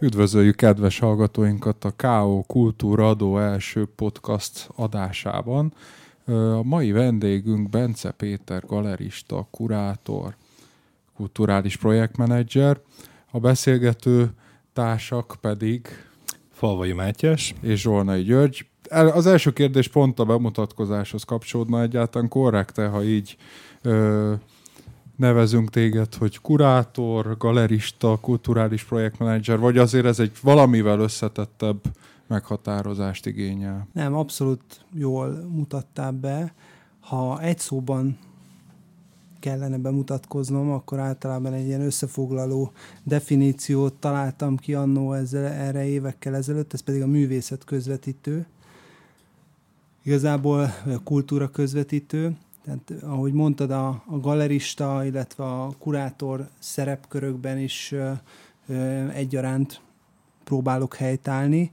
Üdvözöljük kedves hallgatóinkat a K.O. Kultúra Adó első podcast adásában. A mai vendégünk Bence Péter, galerista, kurátor, kulturális projektmenedzser. A beszélgető társak pedig Falvai Mátyás és Zsolnai György. Az első kérdés pont a bemutatkozáshoz kapcsolódna egyáltalán korrekt-e, ha így ö, nevezünk téged, hogy kurátor, galerista, kulturális projektmenedzser, vagy azért ez egy valamivel összetettebb meghatározást igényel? Nem, abszolút jól mutattál be. Ha egy szóban kellene bemutatkoznom, akkor általában egy ilyen összefoglaló definíciót találtam ki annó ezzel, erre évekkel ezelőtt, ez pedig a művészet közvetítő. Igazából a kultúra közvetítő, tehát ahogy mondtad, a, a galerista, illetve a kurátor szerepkörökben is ö, ö, egyaránt próbálok helytállni.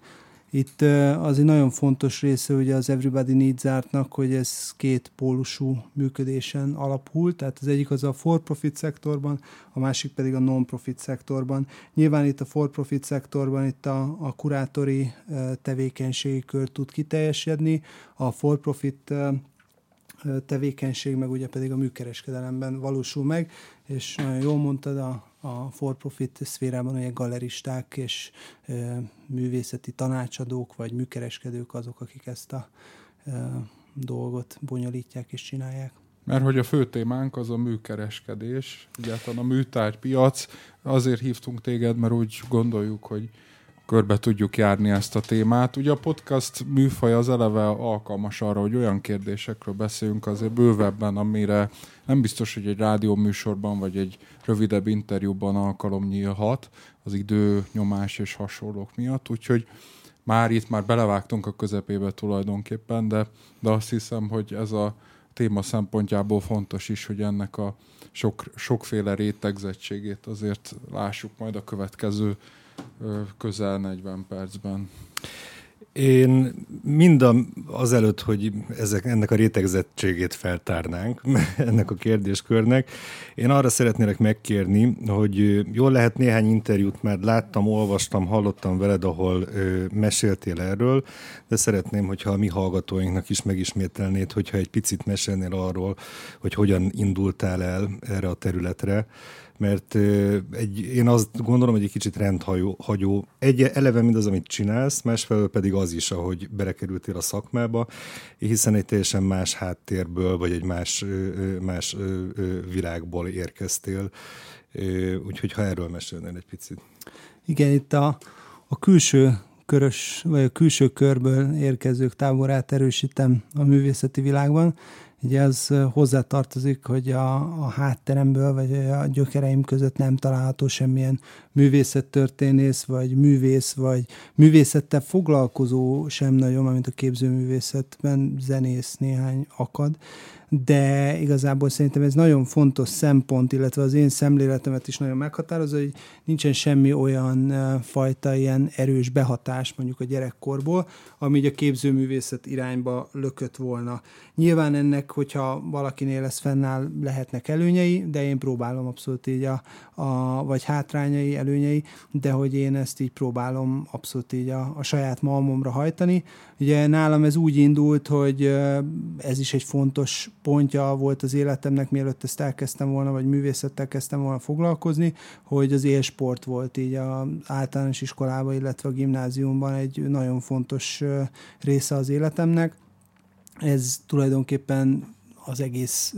Itt az egy nagyon fontos része ugye az Everybody Needs Art-nak, hogy ez két pólusú működésen alapul, tehát az egyik az a for-profit szektorban, a másik pedig a non-profit szektorban. Nyilván itt a for-profit szektorban itt a, a kurátori tevékenységi kör tud kiteljesedni, a for-profit tevékenység, meg ugye pedig a műkereskedelemben valósul meg, és nagyon jól mondtad, a, a for-profit szférában ugye galeristák és művészeti tanácsadók vagy műkereskedők azok, akik ezt a dolgot bonyolítják és csinálják. Mert hogy a fő témánk az a műkereskedés, egyáltalán a műtárgypiac. Azért hívtunk téged, mert úgy gondoljuk, hogy körbe tudjuk járni ezt a témát. Ugye a podcast műfaj az eleve alkalmas arra, hogy olyan kérdésekről beszéljünk azért bővebben, amire nem biztos, hogy egy rádió műsorban vagy egy rövidebb interjúban alkalom nyílhat az idő, nyomás és hasonlók miatt, úgyhogy már itt már belevágtunk a közepébe tulajdonképpen, de, de azt hiszem, hogy ez a téma szempontjából fontos is, hogy ennek a sok, sokféle rétegzettségét azért lássuk majd a következő közel 40 percben. Én mind azelőtt, hogy ezek, ennek a rétegzettségét feltárnánk, ennek a kérdéskörnek, én arra szeretnélek megkérni, hogy jól lehet néhány interjút már láttam, olvastam, hallottam veled, ahol ö, meséltél erről, de szeretném, hogyha a mi hallgatóinknak is megismételnéd, hogyha egy picit mesélnél arról, hogy hogyan indultál el erre a területre, mert egy, én azt gondolom, hogy egy kicsit rendhagyó. Egy, eleve mindaz, amit csinálsz, másfelől pedig az is, ahogy belekerültél a szakmába, hiszen egy teljesen más háttérből, vagy egy más, más világból érkeztél. Úgyhogy ha erről mesélnél egy picit. Igen, itt a, a külső körös, vagy a külső körből érkezők táborát erősítem a művészeti világban, Ugye az hozzátartozik, hogy a, a hátteremből, vagy a gyökereim között nem található semmilyen művészettörténész, vagy művész, vagy művészettel foglalkozó sem nagyon, mint a képzőművészetben zenész néhány akad de igazából szerintem ez nagyon fontos szempont, illetve az én szemléletemet is nagyon meghatározó, hogy nincsen semmi olyan fajta ilyen erős behatás mondjuk a gyerekkorból, ami így a képzőművészet irányba lökött volna. Nyilván ennek, hogyha valakinél ez fennáll, lehetnek előnyei, de én próbálom abszolút így a, a vagy hátrányai, előnyei, de hogy én ezt így próbálom abszolút így a, a saját malmomra hajtani. Ugye nálam ez úgy indult, hogy ez is egy fontos pontja volt az életemnek, mielőtt ezt elkezdtem volna, vagy művészettel kezdtem volna foglalkozni, hogy az élsport volt így az általános iskolában, illetve a gimnáziumban egy nagyon fontos része az életemnek. Ez tulajdonképpen az egész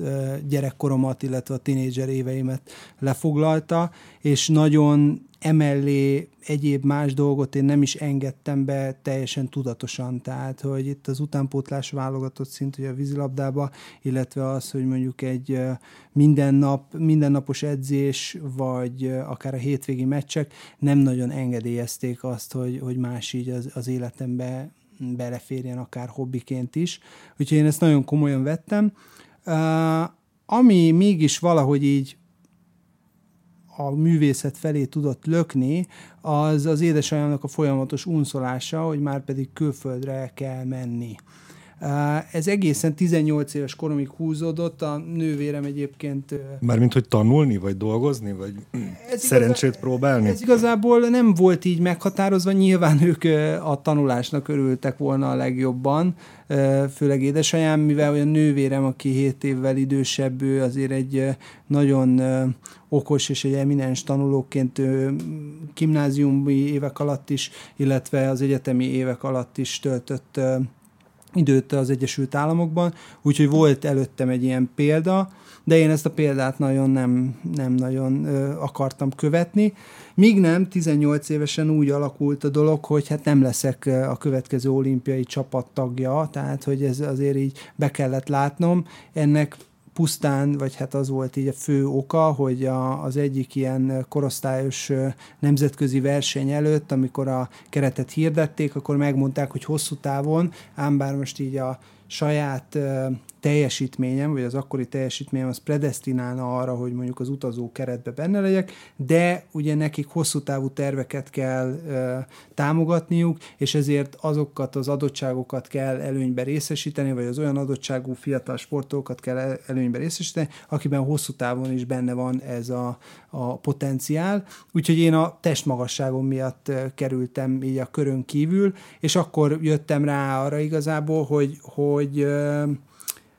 gyerekkoromat, illetve a tinédzser éveimet lefoglalta, és nagyon emellé egyéb más dolgot én nem is engedtem be teljesen tudatosan, tehát hogy itt az utánpótlás válogatott szint, hogy a vízilabdába, illetve az, hogy mondjuk egy minden nap, mindennapos edzés, vagy akár a hétvégi meccsek nem nagyon engedélyezték azt, hogy, hogy más így az, az életembe beleférjen akár hobbiként is. Úgyhogy én ezt nagyon komolyan vettem. Uh, ami mégis valahogy így a művészet felé tudott lökni, az az édesanyámnak a folyamatos unszolása, hogy már pedig külföldre kell menni. Ez egészen 18 éves koromig húzódott, a nővérem egyébként... Mármint, hogy tanulni, vagy dolgozni, vagy ez szerencsét igazá, próbálni? Ez igazából nem volt így meghatározva, nyilván ők a tanulásnak örültek volna a legjobban, főleg édesanyám, mivel olyan nővérem, aki 7 évvel idősebb, ő azért egy nagyon okos és egy eminens tanulóként gimnáziumi évek alatt is, illetve az egyetemi évek alatt is töltött időt az Egyesült Államokban, úgyhogy volt előttem egy ilyen példa, de én ezt a példát nagyon nem, nem nagyon ö, akartam követni. Míg nem, 18 évesen úgy alakult a dolog, hogy hát nem leszek a következő olimpiai csapattagja, tehát hogy ez azért így be kellett látnom. Ennek pusztán, vagy hát az volt így a fő oka, hogy a, az egyik ilyen korosztályos nemzetközi verseny előtt, amikor a keretet hirdették, akkor megmondták, hogy hosszú távon, ám bár most így a saját teljesítményem, vagy az akkori teljesítményem az predestinálna arra, hogy mondjuk az utazó keretbe benne legyek, de ugye nekik hosszú távú terveket kell ö, támogatniuk, és ezért azokat az adottságokat kell előnybe részesíteni, vagy az olyan adottságú fiatal sportolókat kell előnybe részesíteni, akiben hosszú távon is benne van ez a, a potenciál. Úgyhogy én a testmagasságom miatt kerültem így a körön kívül, és akkor jöttem rá arra igazából, hogy, hogy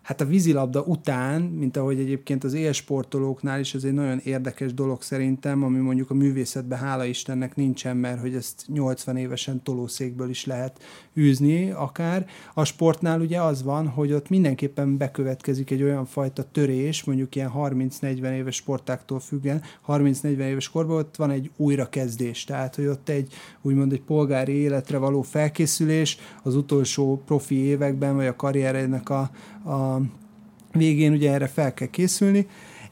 hát a vízilabda után, mint ahogy egyébként az élsportolóknál is, ez egy nagyon érdekes dolog szerintem, ami mondjuk a művészetben hála Istennek nincsen, mert hogy ezt 80 évesen tolószékből is lehet űzni akár. A sportnál ugye az van, hogy ott mindenképpen bekövetkezik egy olyan fajta törés, mondjuk ilyen 30-40 éves sportáktól függen, 30-40 éves korban ott van egy újrakezdés, tehát hogy ott egy úgymond egy polgári életre való felkészülés az utolsó profi években, vagy a karrierednek a, a végén ugye erre fel kell készülni,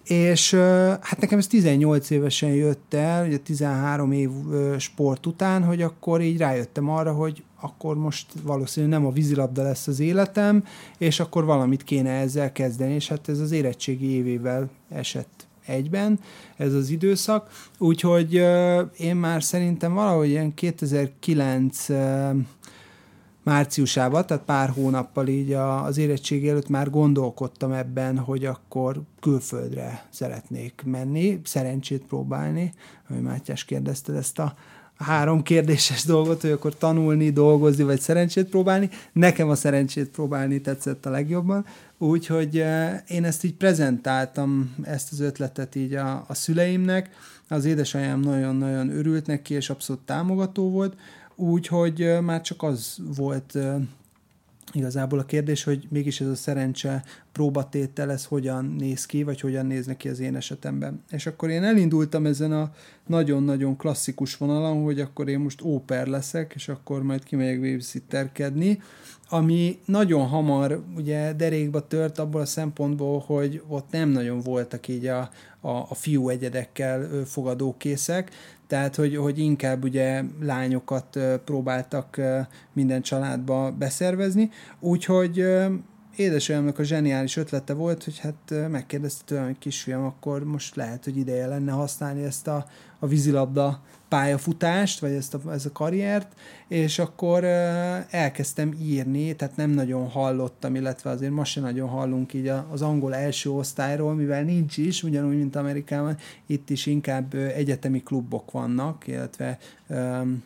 és hát nekem ez 18 évesen jött el, ugye 13 év sport után, hogy akkor így rájöttem arra, hogy akkor most valószínűleg nem a vízilabda lesz az életem, és akkor valamit kéne ezzel kezdeni, és hát ez az érettségi évével esett egyben, ez az időszak, úgyhogy én már szerintem valahogy ilyen 2009 márciusában, tehát pár hónappal így az érettség előtt már gondolkodtam ebben, hogy akkor külföldre szeretnék menni, szerencsét próbálni, ami Mátyás kérdezte ezt a három kérdéses dolgot, hogy akkor tanulni, dolgozni, vagy szerencsét próbálni. Nekem a szerencsét próbálni tetszett a legjobban, úgyhogy én ezt így prezentáltam, ezt az ötletet így a, a szüleimnek, az édesanyám nagyon-nagyon örült neki, és abszolút támogató volt, Úgyhogy már csak az volt igazából a kérdés, hogy mégis ez a szerencse próbatétel, ez hogyan néz ki, vagy hogyan néz neki az én esetemben. És akkor én elindultam ezen a nagyon-nagyon klasszikus vonalon, hogy akkor én most óper leszek, és akkor majd kimegyek babysitterkedni, ami nagyon hamar ugye derékba tört abból a szempontból, hogy ott nem nagyon voltak így a, a, a fiú egyedekkel fogadókészek, tehát hogy, hogy inkább ugye lányokat próbáltak minden családba beszervezni, úgyhogy édesanyámnak a zseniális ötlete volt, hogy hát megkérdezte tőlem, hogy kisfiam, akkor most lehet, hogy ideje lenne használni ezt a, a vízilabda pályafutást, vagy ezt a, ezt a karriert, és akkor elkezdtem írni, tehát nem nagyon hallottam, illetve azért most sem nagyon hallunk így az angol első osztályról, mivel nincs is, ugyanúgy, mint Amerikában, itt is inkább egyetemi klubok vannak, illetve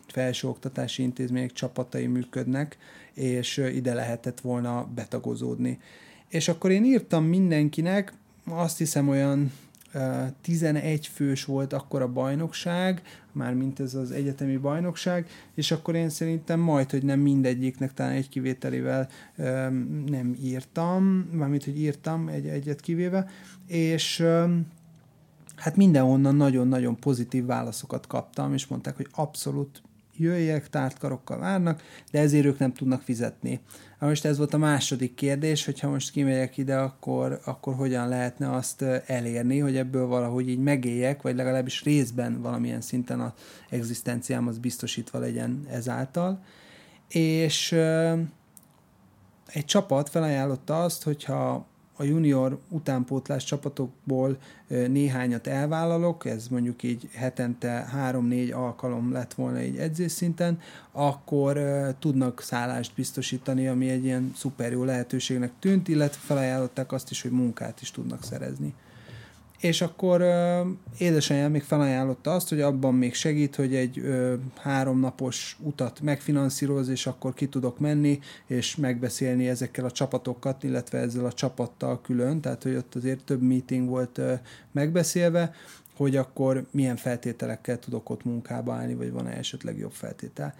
felsőoktatási intézmények csapatai működnek, és ide lehetett volna betagozódni. És akkor én írtam mindenkinek, azt hiszem olyan 11 fős volt akkor a bajnokság, már mint ez az egyetemi bajnokság, és akkor én szerintem majd, hogy nem mindegyiknek, talán egy kivételével nem írtam, mármint, hogy írtam egy, egyet kivéve, és hát mindenhonnan nagyon-nagyon pozitív válaszokat kaptam, és mondták, hogy abszolút jöjjek, tártkarokkal várnak, de ezért ők nem tudnak fizetni. Most ez volt a második kérdés, hogyha most kimegyek ide, akkor, akkor hogyan lehetne azt elérni, hogy ebből valahogy így megéljek, vagy legalábbis részben valamilyen szinten az egzisztenciám az biztosítva legyen ezáltal. És egy csapat felajánlotta azt, hogyha a junior utánpótlás csapatokból néhányat elvállalok, ez mondjuk így hetente három-négy alkalom lett volna egy edzésszinten, akkor tudnak szállást biztosítani, ami egy ilyen szuper jó lehetőségnek tűnt, illetve felajánlották azt is, hogy munkát is tudnak szerezni és akkor uh, édesanyám még felajánlotta azt, hogy abban még segít, hogy egy uh, háromnapos utat megfinanszíroz, és akkor ki tudok menni, és megbeszélni ezekkel a csapatokat, illetve ezzel a csapattal külön, tehát hogy ott azért több meeting volt uh, megbeszélve, hogy akkor milyen feltételekkel tudok ott munkába állni, vagy van-e esetleg jobb feltétel.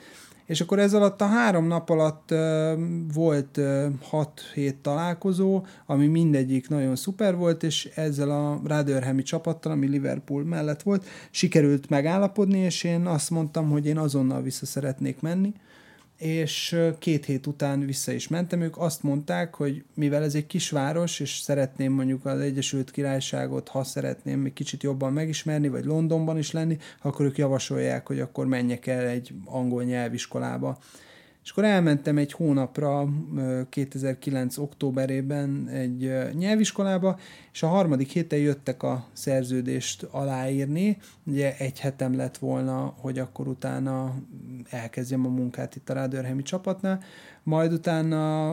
És akkor ez alatt a három nap alatt uh, volt uh, hat hét találkozó, ami mindegyik nagyon szuper volt, és ezzel a Rádörhemi csapattal, ami Liverpool mellett volt, sikerült megállapodni, és én azt mondtam, hogy én azonnal vissza szeretnék menni, és két hét után vissza is mentem, ők azt mondták, hogy mivel ez egy kisváros, és szeretném mondjuk az Egyesült Királyságot, ha szeretném egy kicsit jobban megismerni, vagy Londonban is lenni, akkor ők javasolják, hogy akkor menjek el egy angol nyelviskolába. És akkor elmentem egy hónapra 2009. októberében egy nyelviskolába, és a harmadik héten jöttek a szerződést aláírni. Ugye egy hetem lett volna, hogy akkor utána elkezdjem a munkát itt a Rádörhemi csapatnál. Majd utána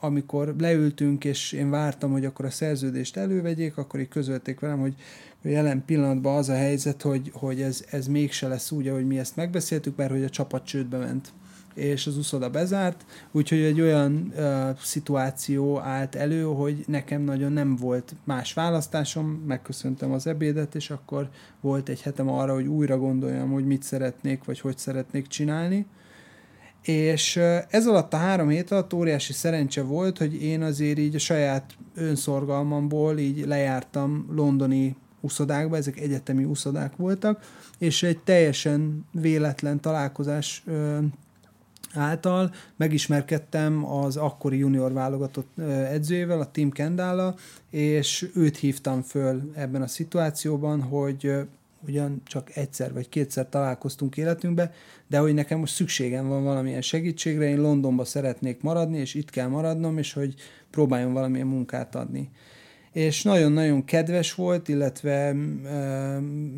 amikor leültünk, és én vártam, hogy akkor a szerződést elővegyék, akkor így közölték velem, hogy jelen pillanatban az a helyzet, hogy, hogy ez, ez mégse lesz úgy, ahogy mi ezt megbeszéltük, mert hogy a csapat csődbe ment és az uszoda bezárt, úgyhogy egy olyan uh, szituáció állt elő, hogy nekem nagyon nem volt más választásom, megköszöntem az ebédet, és akkor volt egy hetem arra, hogy újra gondoljam, hogy mit szeretnék, vagy hogy szeretnék csinálni. És ez alatt a három hét alatt óriási szerencse volt, hogy én azért így a saját önszorgalmamból így lejártam londoni uszodákba, ezek egyetemi uszodák voltak, és egy teljesen véletlen találkozás által megismerkedtem az akkori junior válogatott edzőjével, a Tim Kendállal, és őt hívtam föl ebben a szituációban, hogy ugyan csak egyszer vagy kétszer találkoztunk életünkbe, de hogy nekem most szükségem van valamilyen segítségre, én Londonba szeretnék maradni, és itt kell maradnom, és hogy próbáljon valamilyen munkát adni. És nagyon-nagyon kedves volt, illetve e,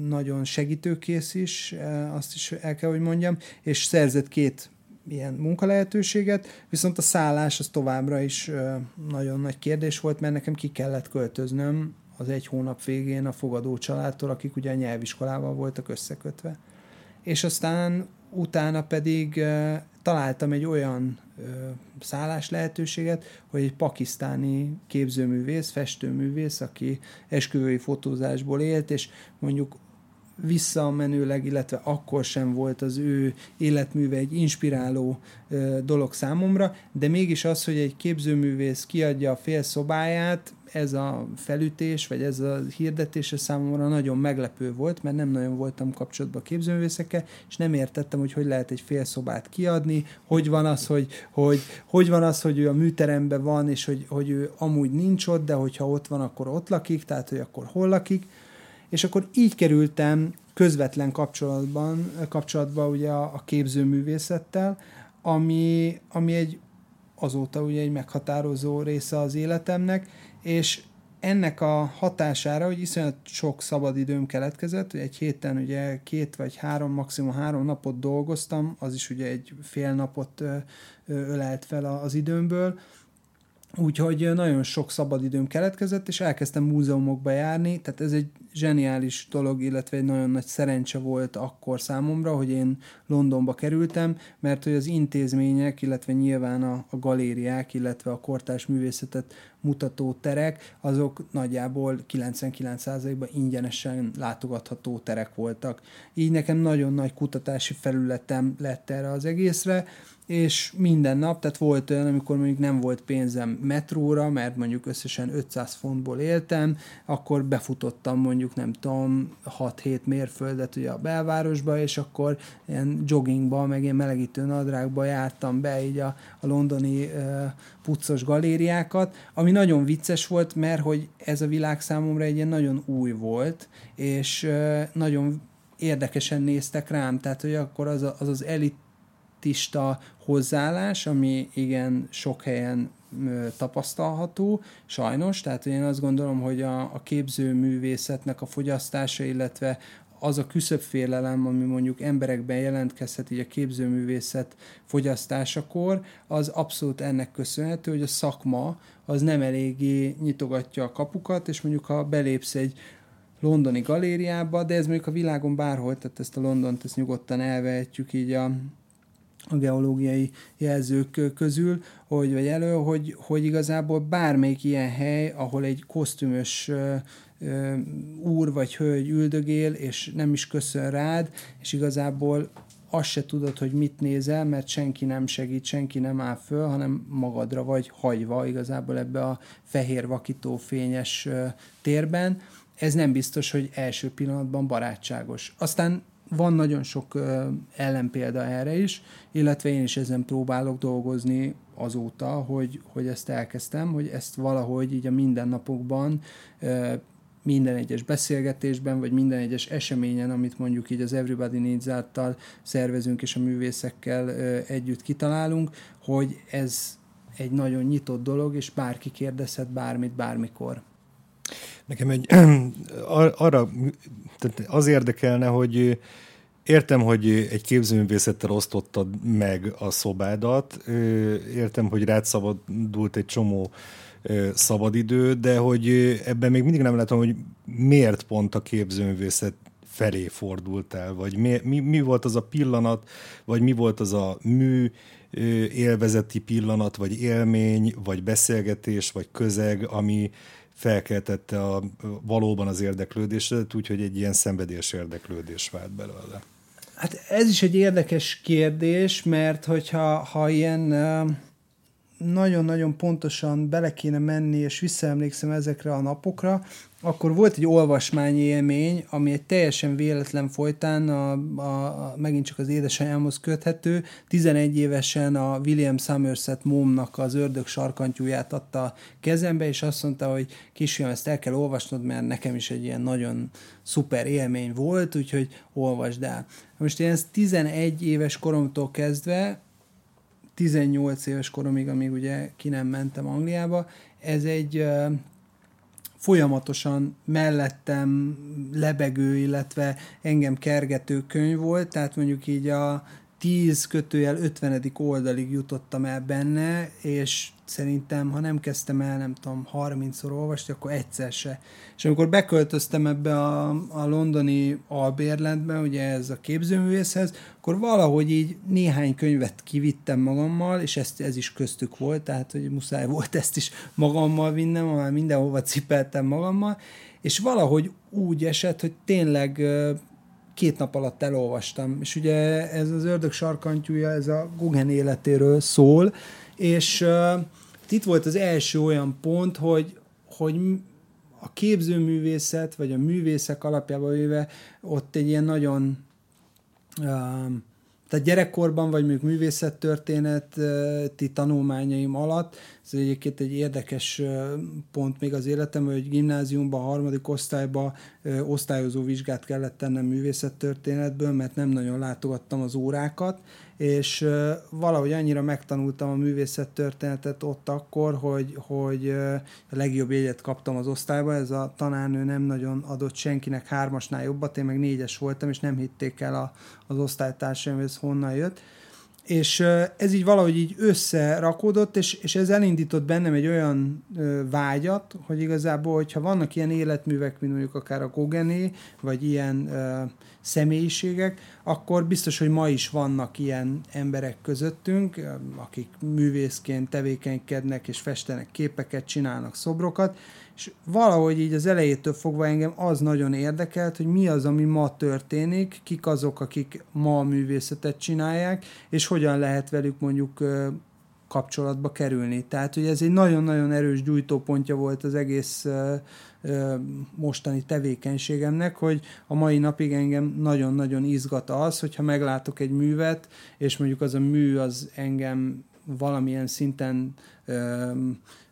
nagyon segítőkész is, azt is el kell, hogy mondjam, és szerzett két ilyen munkalehetőséget, viszont a szállás az továbbra is nagyon nagy kérdés volt, mert nekem ki kellett költöznöm az egy hónap végén a fogadó családtól, akik ugye a nyelviskolával voltak összekötve. És aztán utána pedig találtam egy olyan szállás lehetőséget, hogy egy pakisztáni képzőművész, festőművész, aki esküvői fotózásból élt, és mondjuk visszamenőleg, illetve akkor sem volt az ő életműve egy inspiráló ö, dolog számomra, de mégis az, hogy egy képzőművész kiadja a fél szobáját, ez a felütés, vagy ez a hirdetés számomra nagyon meglepő volt, mert nem nagyon voltam kapcsolatban képzőművészekkel, és nem értettem, hogy hogy lehet egy fél szobát kiadni, hogy van az, hogy, hogy, hogy van az, hogy ő a műteremben van, és hogy, hogy ő amúgy nincs ott, de hogyha ott van, akkor ott lakik, tehát hogy akkor hol lakik és akkor így kerültem közvetlen kapcsolatban, kapcsolatba ugye a, a képzőművészettel, ami, ami egy azóta ugye egy meghatározó része az életemnek, és ennek a hatására, hogy iszonyat sok szabadidőm keletkezett, hogy egy héten ugye két vagy három, maximum három napot dolgoztam, az is ugye egy fél napot ölelt fel az időmből, Úgyhogy nagyon sok szabadidőm keletkezett, és elkezdtem múzeumokba járni, tehát ez egy zseniális dolog, illetve egy nagyon nagy szerencse volt akkor számomra, hogy én Londonba kerültem, mert hogy az intézmények, illetve nyilván a, a galériák, illetve a kortás művészetet mutató terek, azok nagyjából 99%-ban ingyenesen látogatható terek voltak. Így nekem nagyon nagy kutatási felületem lett erre az egészre, és minden nap, tehát volt olyan, amikor mondjuk nem volt pénzem metróra, mert mondjuk összesen 500 fontból éltem, akkor befutottam mondjuk nem tudom 6-7 mérföldet ugye a belvárosba, és akkor ilyen joggingba, meg ilyen melegítő nadrágba jártam be így a, a londoni uh, puccos galériákat, ami nagyon vicces volt, mert hogy ez a világ számomra egy ilyen nagyon új volt, és uh, nagyon érdekesen néztek rám, tehát hogy akkor az a, az, az elit elitista hozzáállás, ami igen sok helyen tapasztalható, sajnos, tehát én azt gondolom, hogy a, a képzőművészetnek a fogyasztása, illetve az a küszöbfélelem, ami mondjuk emberekben jelentkezhet így a képzőművészet fogyasztásakor, az abszolút ennek köszönhető, hogy a szakma az nem eléggé nyitogatja a kapukat, és mondjuk ha belépsz egy londoni galériába, de ez mondjuk a világon bárhol, tehát ezt a Londont ezt nyugodtan elvehetjük így a, a geológiai jelzők közül, hogy vagy elő, hogy, hogy igazából bármelyik ilyen hely, ahol egy kosztümös úr vagy hölgy üldögél, és nem is köszön rád, és igazából azt se tudod, hogy mit nézel, mert senki nem segít, senki nem áll föl, hanem magadra vagy hagyva igazából ebbe a fehér vakító fényes térben. Ez nem biztos, hogy első pillanatban barátságos. Aztán van nagyon sok ellenpélda erre is, illetve én is ezen próbálok dolgozni azóta, hogy, hogy ezt elkezdtem, hogy ezt valahogy így a mindennapokban minden egyes beszélgetésben, vagy minden egyes eseményen, amit mondjuk így az Everybody Needs által szervezünk és a művészekkel együtt kitalálunk, hogy ez egy nagyon nyitott dolog, és bárki kérdezhet bármit, bármikor. Nekem egy arra tehát az érdekelne, hogy Értem, hogy egy képzőművészettel osztottad meg a szobádat, értem, hogy rád szabadult egy csomó szabadidő, de hogy ebben még mindig nem látom, hogy miért pont a képzőművészet felé fordultál, vagy mi, mi, mi volt az a pillanat, vagy mi volt az a mű élvezeti pillanat, vagy élmény, vagy beszélgetés, vagy közeg, ami felkeltette a, valóban az érdeklődéset, úgyhogy egy ilyen szenvedés érdeklődés vált belőle. Hát ez is egy érdekes kérdés, mert hogyha ha ilyen nagyon-nagyon pontosan bele kéne menni, és visszaemlékszem ezekre a napokra, akkor volt egy olvasmányi élmény, ami egy teljesen véletlen folytán, a, a, a, megint csak az édesanyámhoz köthető. 11 évesen a William Somerset momnak az ördög sarkantyúját adta kezembe, és azt mondta, hogy kisfiam, ezt el kell olvasnod, mert nekem is egy ilyen nagyon szuper élmény volt, úgyhogy olvasd el. Most én ezt 11 éves koromtól kezdve 18 éves koromig, amíg ugye ki nem mentem Angliába, ez egy folyamatosan mellettem lebegő, illetve engem kergető könyv volt, tehát mondjuk így a 10 kötőjel 50. oldalig jutottam el benne, és szerintem, ha nem kezdtem el, nem tudom, 30-szor olvasni, akkor egyszer se. És amikor beköltöztem ebbe a, a londoni albérletbe, ugye ez a képzőművészhez, akkor valahogy így néhány könyvet kivittem magammal, és ezt, ez is köztük volt, tehát hogy muszáj volt ezt is magammal vinnem, már mindenhova cipeltem magammal, és valahogy úgy esett, hogy tényleg két nap alatt elolvastam. És ugye ez az ördög sarkantyúja, ez a Guggen életéről szól, és uh, itt volt az első olyan pont, hogy, hogy a képzőművészet, vagy a művészek alapjában véve ott egy ilyen nagyon uh, tehát gyerekkorban, vagy mondjuk művészettörténeti tanulmányaim alatt, ez egyébként egy érdekes pont még az életem, hogy gimnáziumban, harmadik osztályban osztályozó vizsgát kellett tennem művészettörténetből, mert nem nagyon látogattam az órákat, és valahogy annyira megtanultam a művészettörténetet ott akkor, hogy, hogy a legjobb jegyet kaptam az osztályba, ez a tanárnő nem nagyon adott senkinek hármasnál jobbat, én meg négyes voltam, és nem hitték el a, az osztálytársaim, hogy ez honnan jött. És ez így valahogy így összerakódott, és, és ez elindított bennem egy olyan vágyat, hogy igazából, hogyha vannak ilyen életművek, mint mondjuk akár a Gogené, vagy ilyen személyiségek, akkor biztos, hogy ma is vannak ilyen emberek közöttünk, akik művészként tevékenykednek és festenek képeket, csinálnak szobrokat, és valahogy így az elejétől fogva engem az nagyon érdekelt, hogy mi az, ami ma történik, kik azok, akik ma a művészetet csinálják, és hogyan lehet velük mondjuk kapcsolatba kerülni. Tehát, hogy ez egy nagyon-nagyon erős gyújtópontja volt az egész mostani tevékenységemnek, hogy a mai napig engem nagyon-nagyon izgat az, hogyha meglátok egy művet, és mondjuk az a mű az engem valamilyen szinten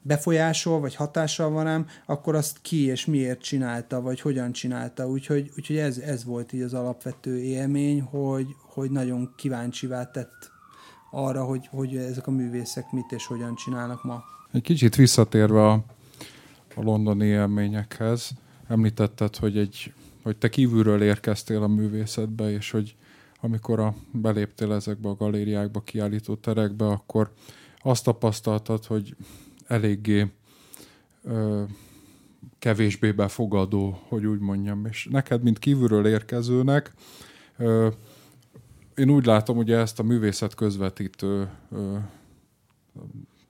befolyásol, vagy hatással van rám, akkor azt ki és miért csinálta, vagy hogyan csinálta. Úgyhogy, úgyhogy ez, ez volt így az alapvető élmény, hogy, hogy nagyon kíváncsivá tett arra, hogy, hogy ezek a művészek mit és hogyan csinálnak ma. Egy kicsit visszatérve a, a londoni élményekhez, említetted, hogy, egy, hogy te kívülről érkeztél a művészetbe, és hogy amikor a, beléptél ezekbe a galériákba, kiállító terekbe, akkor azt tapasztaltad, hogy eléggé ö, kevésbé befogadó, hogy úgy mondjam. És neked, mint kívülről érkezőnek, ö, én úgy látom, hogy ezt a művészet közvetítő ö,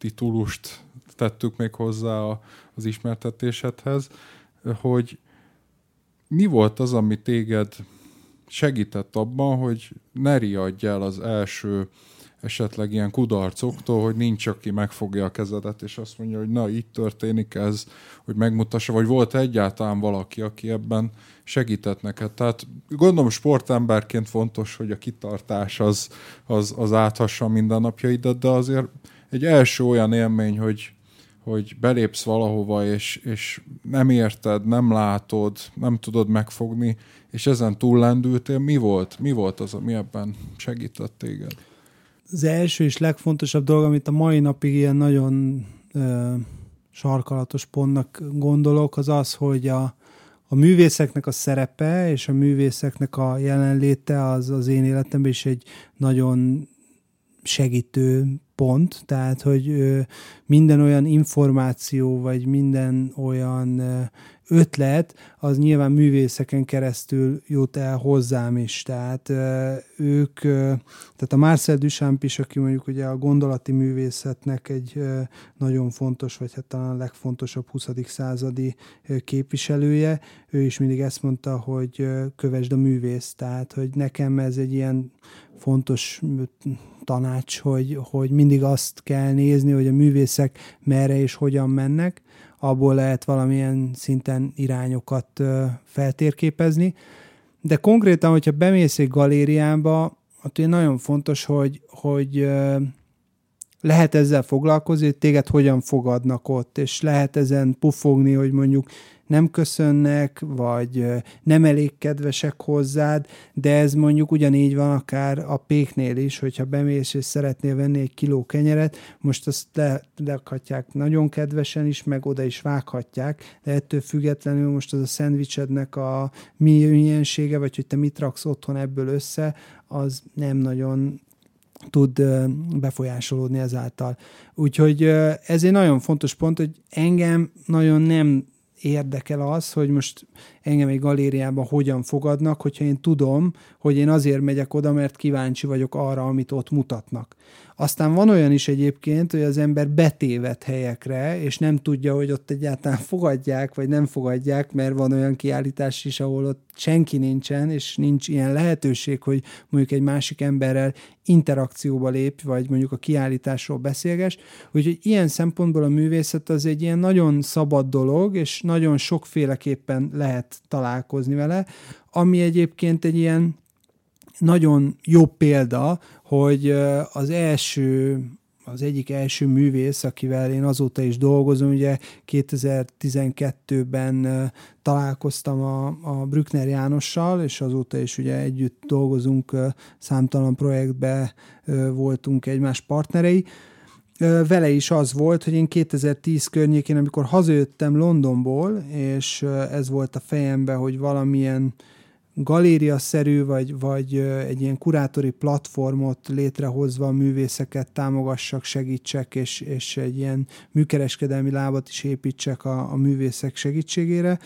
titulust tettük még hozzá a, az ismertetésedhez, hogy mi volt az, ami téged segített abban, hogy ne riadj el az első esetleg ilyen kudarcoktól, hogy nincs, aki megfogja a kezedet, és azt mondja, hogy na, itt történik ez, hogy megmutassa, vagy volt egyáltalán valaki, aki ebben segített neked. Tehát gondolom sportemberként fontos, hogy a kitartás az, az, az áthassa mindennapjaidat, de azért egy első olyan élmény, hogy, hogy belépsz valahova, és, és nem érted, nem látod, nem tudod megfogni, és ezen túllendültél, mi volt? Mi volt az, ami ebben segített téged? Az első és legfontosabb dolog, amit a mai napig ilyen nagyon ö, sarkalatos pontnak gondolok, az az, hogy a, a művészeknek a szerepe és a művészeknek a jelenléte az az én életemben is egy nagyon segítő pont, tehát hogy minden olyan információ, vagy minden olyan ötlet, az nyilván művészeken keresztül jut el hozzám is. Tehát ők, tehát a Marcel Duchamp is, aki mondjuk ugye a gondolati művészetnek egy nagyon fontos, vagy hát talán a legfontosabb 20. századi képviselője, ő is mindig ezt mondta, hogy kövesd a művész, tehát hogy nekem ez egy ilyen fontos tanács, hogy, hogy mindig azt kell nézni, hogy a művészek merre és hogyan mennek, abból lehet valamilyen szinten irányokat feltérképezni. De konkrétan, hogyha bemész egy galériába, ott nagyon fontos, hogy, hogy lehet ezzel foglalkozni, hogy téged hogyan fogadnak ott, és lehet ezen pufogni, hogy mondjuk nem köszönnek, vagy nem elég kedvesek hozzád, de ez mondjuk ugyanígy van akár a péknél is, hogyha bemész és szeretnél venni egy kiló kenyeret, most azt le, lekhatják nagyon kedvesen is, meg oda is vághatják, de ettől függetlenül most az a szendvicsednek a miensége, vagy hogy te mit raksz otthon ebből össze, az nem nagyon tud befolyásolódni ezáltal. Úgyhogy ez egy nagyon fontos pont, hogy engem nagyon nem érdekel az, hogy most engem egy galériában hogyan fogadnak, hogyha én tudom, hogy én azért megyek oda, mert kíváncsi vagyok arra, amit ott mutatnak. Aztán van olyan is egyébként, hogy az ember betévet helyekre, és nem tudja, hogy ott egyáltalán fogadják, vagy nem fogadják, mert van olyan kiállítás is, ahol ott senki nincsen, és nincs ilyen lehetőség, hogy mondjuk egy másik emberrel interakcióba lép, vagy mondjuk a kiállításról beszélges. Úgyhogy ilyen szempontból a művészet az egy ilyen nagyon szabad dolog, és nagyon sokféleképpen lehet találkozni vele, ami egyébként egy ilyen nagyon jó példa, hogy az első az egyik első művész, akivel én azóta is dolgozom, ugye 2012-ben találkoztam a, a Brückner Jánossal, és azóta is ugye együtt dolgozunk, számtalan projektbe voltunk egymás partnerei. Vele is az volt, hogy én 2010 környékén, amikor hazajöttem Londonból, és ez volt a fejemben, hogy valamilyen galéria-szerű, vagy, vagy egy ilyen kurátori platformot létrehozva a művészeket támogassak, segítsek, és, és egy ilyen műkereskedelmi lábat is építsek a, a művészek segítségére,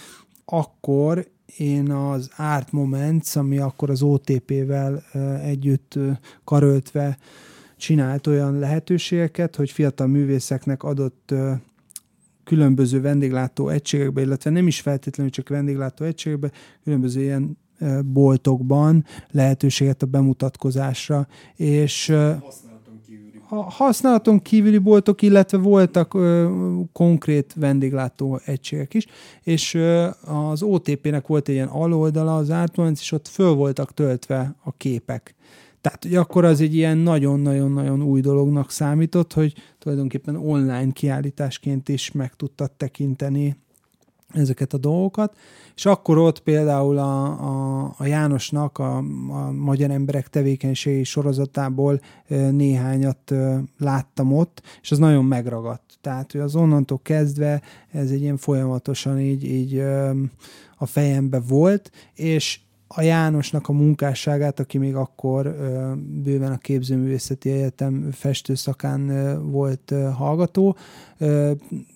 akkor én az Art Moments, ami akkor az OTP-vel együtt karöltve csinált olyan lehetőségeket, hogy fiatal művészeknek adott különböző vendéglátó egységekbe, illetve nem is feltétlenül csak vendéglátó egységekbe, különböző ilyen boltokban lehetőséget a bemutatkozásra, és a használaton kívüli boltok, illetve voltak ö, konkrét vendéglátó egységek is, és ö, az OTP-nek volt egy ilyen aloldala, az Artments, és ott föl voltak töltve a képek. Tehát, hogy akkor az egy ilyen nagyon-nagyon-nagyon új dolognak számított, hogy tulajdonképpen online kiállításként is meg tudtad tekinteni ezeket a dolgokat, és akkor ott például a, a, a Jánosnak a, a Magyar Emberek tevékenységi sorozatából néhányat láttam ott, és az nagyon megragadt. Tehát, hogy az onnantól kezdve ez egy ilyen folyamatosan így, így a fejembe volt, és a Jánosnak a munkásságát, aki még akkor bőven a Képzőművészeti Egyetem festőszakán volt hallgató,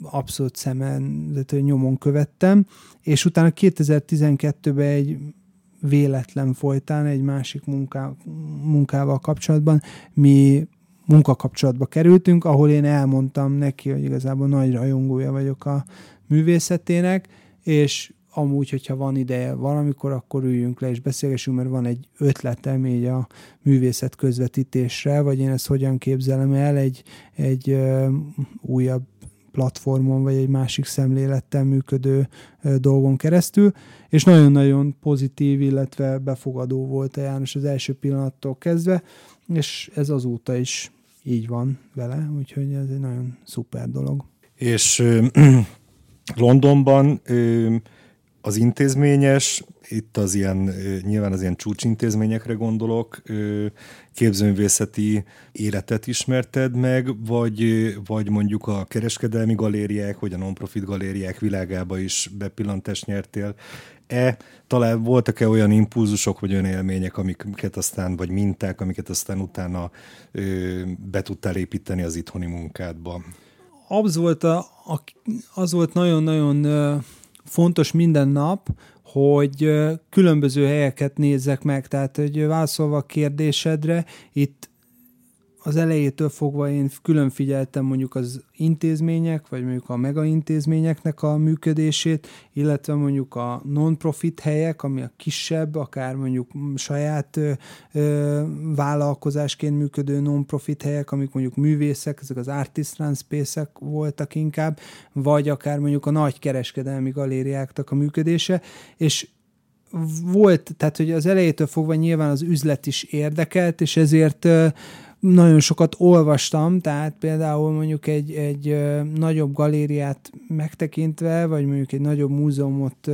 abszolút szemen, nyomon követtem, és utána 2012-ben egy véletlen folytán egy másik munká, munkával kapcsolatban mi munkakapcsolatba kerültünk, ahol én elmondtam neki, hogy igazából nagy rajongója vagyok a művészetének, és amúgy, hogyha van ideje valamikor, akkor üljünk le és beszélgessünk, mert van egy ötletem így a művészet közvetítésre, vagy én ezt hogyan képzelem el egy, egy ö, újabb platformon, vagy egy másik szemlélettel működő ö, dolgon keresztül, és nagyon-nagyon pozitív, illetve befogadó volt a János az első pillanattól kezdve, és ez azóta is így van vele, úgyhogy ez egy nagyon szuper dolog. És ö, Londonban ö, az intézményes, itt az ilyen, nyilván az ilyen csúcsintézményekre gondolok, képzőművészeti életet ismerted meg, vagy, vagy mondjuk a kereskedelmi galériák, vagy a non-profit galériák világába is bepillantást nyertél. E, talán voltak-e olyan impulzusok, vagy olyan élmények, amiket aztán, vagy minták, amiket aztán utána ö, be tudtál építeni az itthoni munkádba? Az volt, a, az volt nagyon-nagyon fontos minden nap, hogy különböző helyeket nézzek meg, tehát hogy válaszolva a kérdésedre, itt az elejétől fogva én külön figyeltem mondjuk az intézmények, vagy mondjuk a mega intézményeknek a működését, illetve mondjuk a non-profit helyek, ami a kisebb, akár mondjuk saját ö, ö, vállalkozásként működő non-profit helyek, amik mondjuk művészek, ezek az artist space voltak inkább, vagy akár mondjuk a nagy kereskedelmi galériáknak a működése, és volt, tehát hogy az elejétől fogva nyilván az üzlet is érdekelt, és ezért nagyon sokat olvastam, tehát például mondjuk egy, egy nagyobb galériát megtekintve, vagy mondjuk egy nagyobb múzeumot,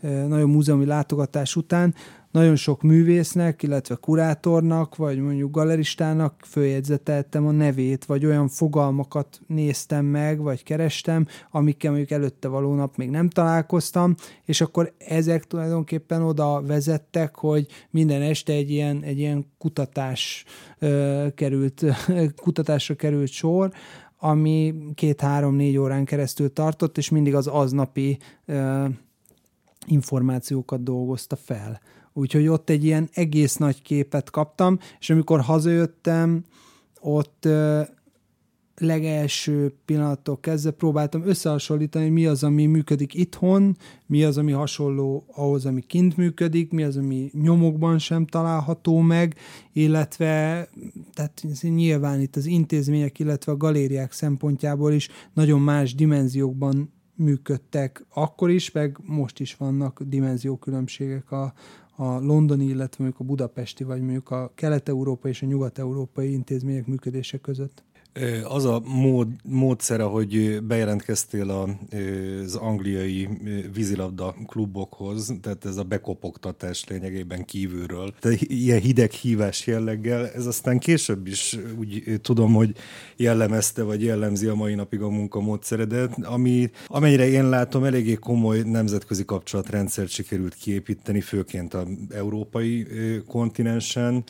nagyobb múzeumi látogatás után nagyon sok művésznek, illetve kurátornak, vagy mondjuk galeristának följegyzeteltem a nevét, vagy olyan fogalmakat néztem meg, vagy kerestem, amikkel mondjuk előtte való nap még nem találkoztam, és akkor ezek tulajdonképpen oda vezettek, hogy minden este egy ilyen, egy ilyen kutatás ö, került, kutatásra került sor, ami két-három-négy órán keresztül tartott, és mindig az aznapi ö, információkat dolgozta fel. Úgyhogy ott egy ilyen egész nagy képet kaptam, és amikor hazajöttem, ott legelső pillanattól kezdve próbáltam összehasonlítani, mi az, ami működik itthon, mi az, ami hasonló ahhoz, ami kint működik, mi az, ami nyomokban sem található meg, illetve tehát nyilván itt az intézmények, illetve a galériák szempontjából is nagyon más dimenziókban működtek akkor is, meg most is vannak dimenziókülönbségek a, a londoni, illetve mondjuk a budapesti, vagy mondjuk a kelet-európai és a nyugat-európai intézmények működése között. Az a mód, módszer, ahogy bejelentkeztél az angliai vízilabda klubokhoz, tehát ez a bekopogtatás lényegében kívülről, tehát ilyen hideg hívás jelleggel, ez aztán később is úgy tudom, hogy jellemezte, vagy jellemzi a mai napig a munkamódszeredet, ami amennyire én látom, eléggé komoly nemzetközi kapcsolatrendszert sikerült kiépíteni, főként az európai kontinensen,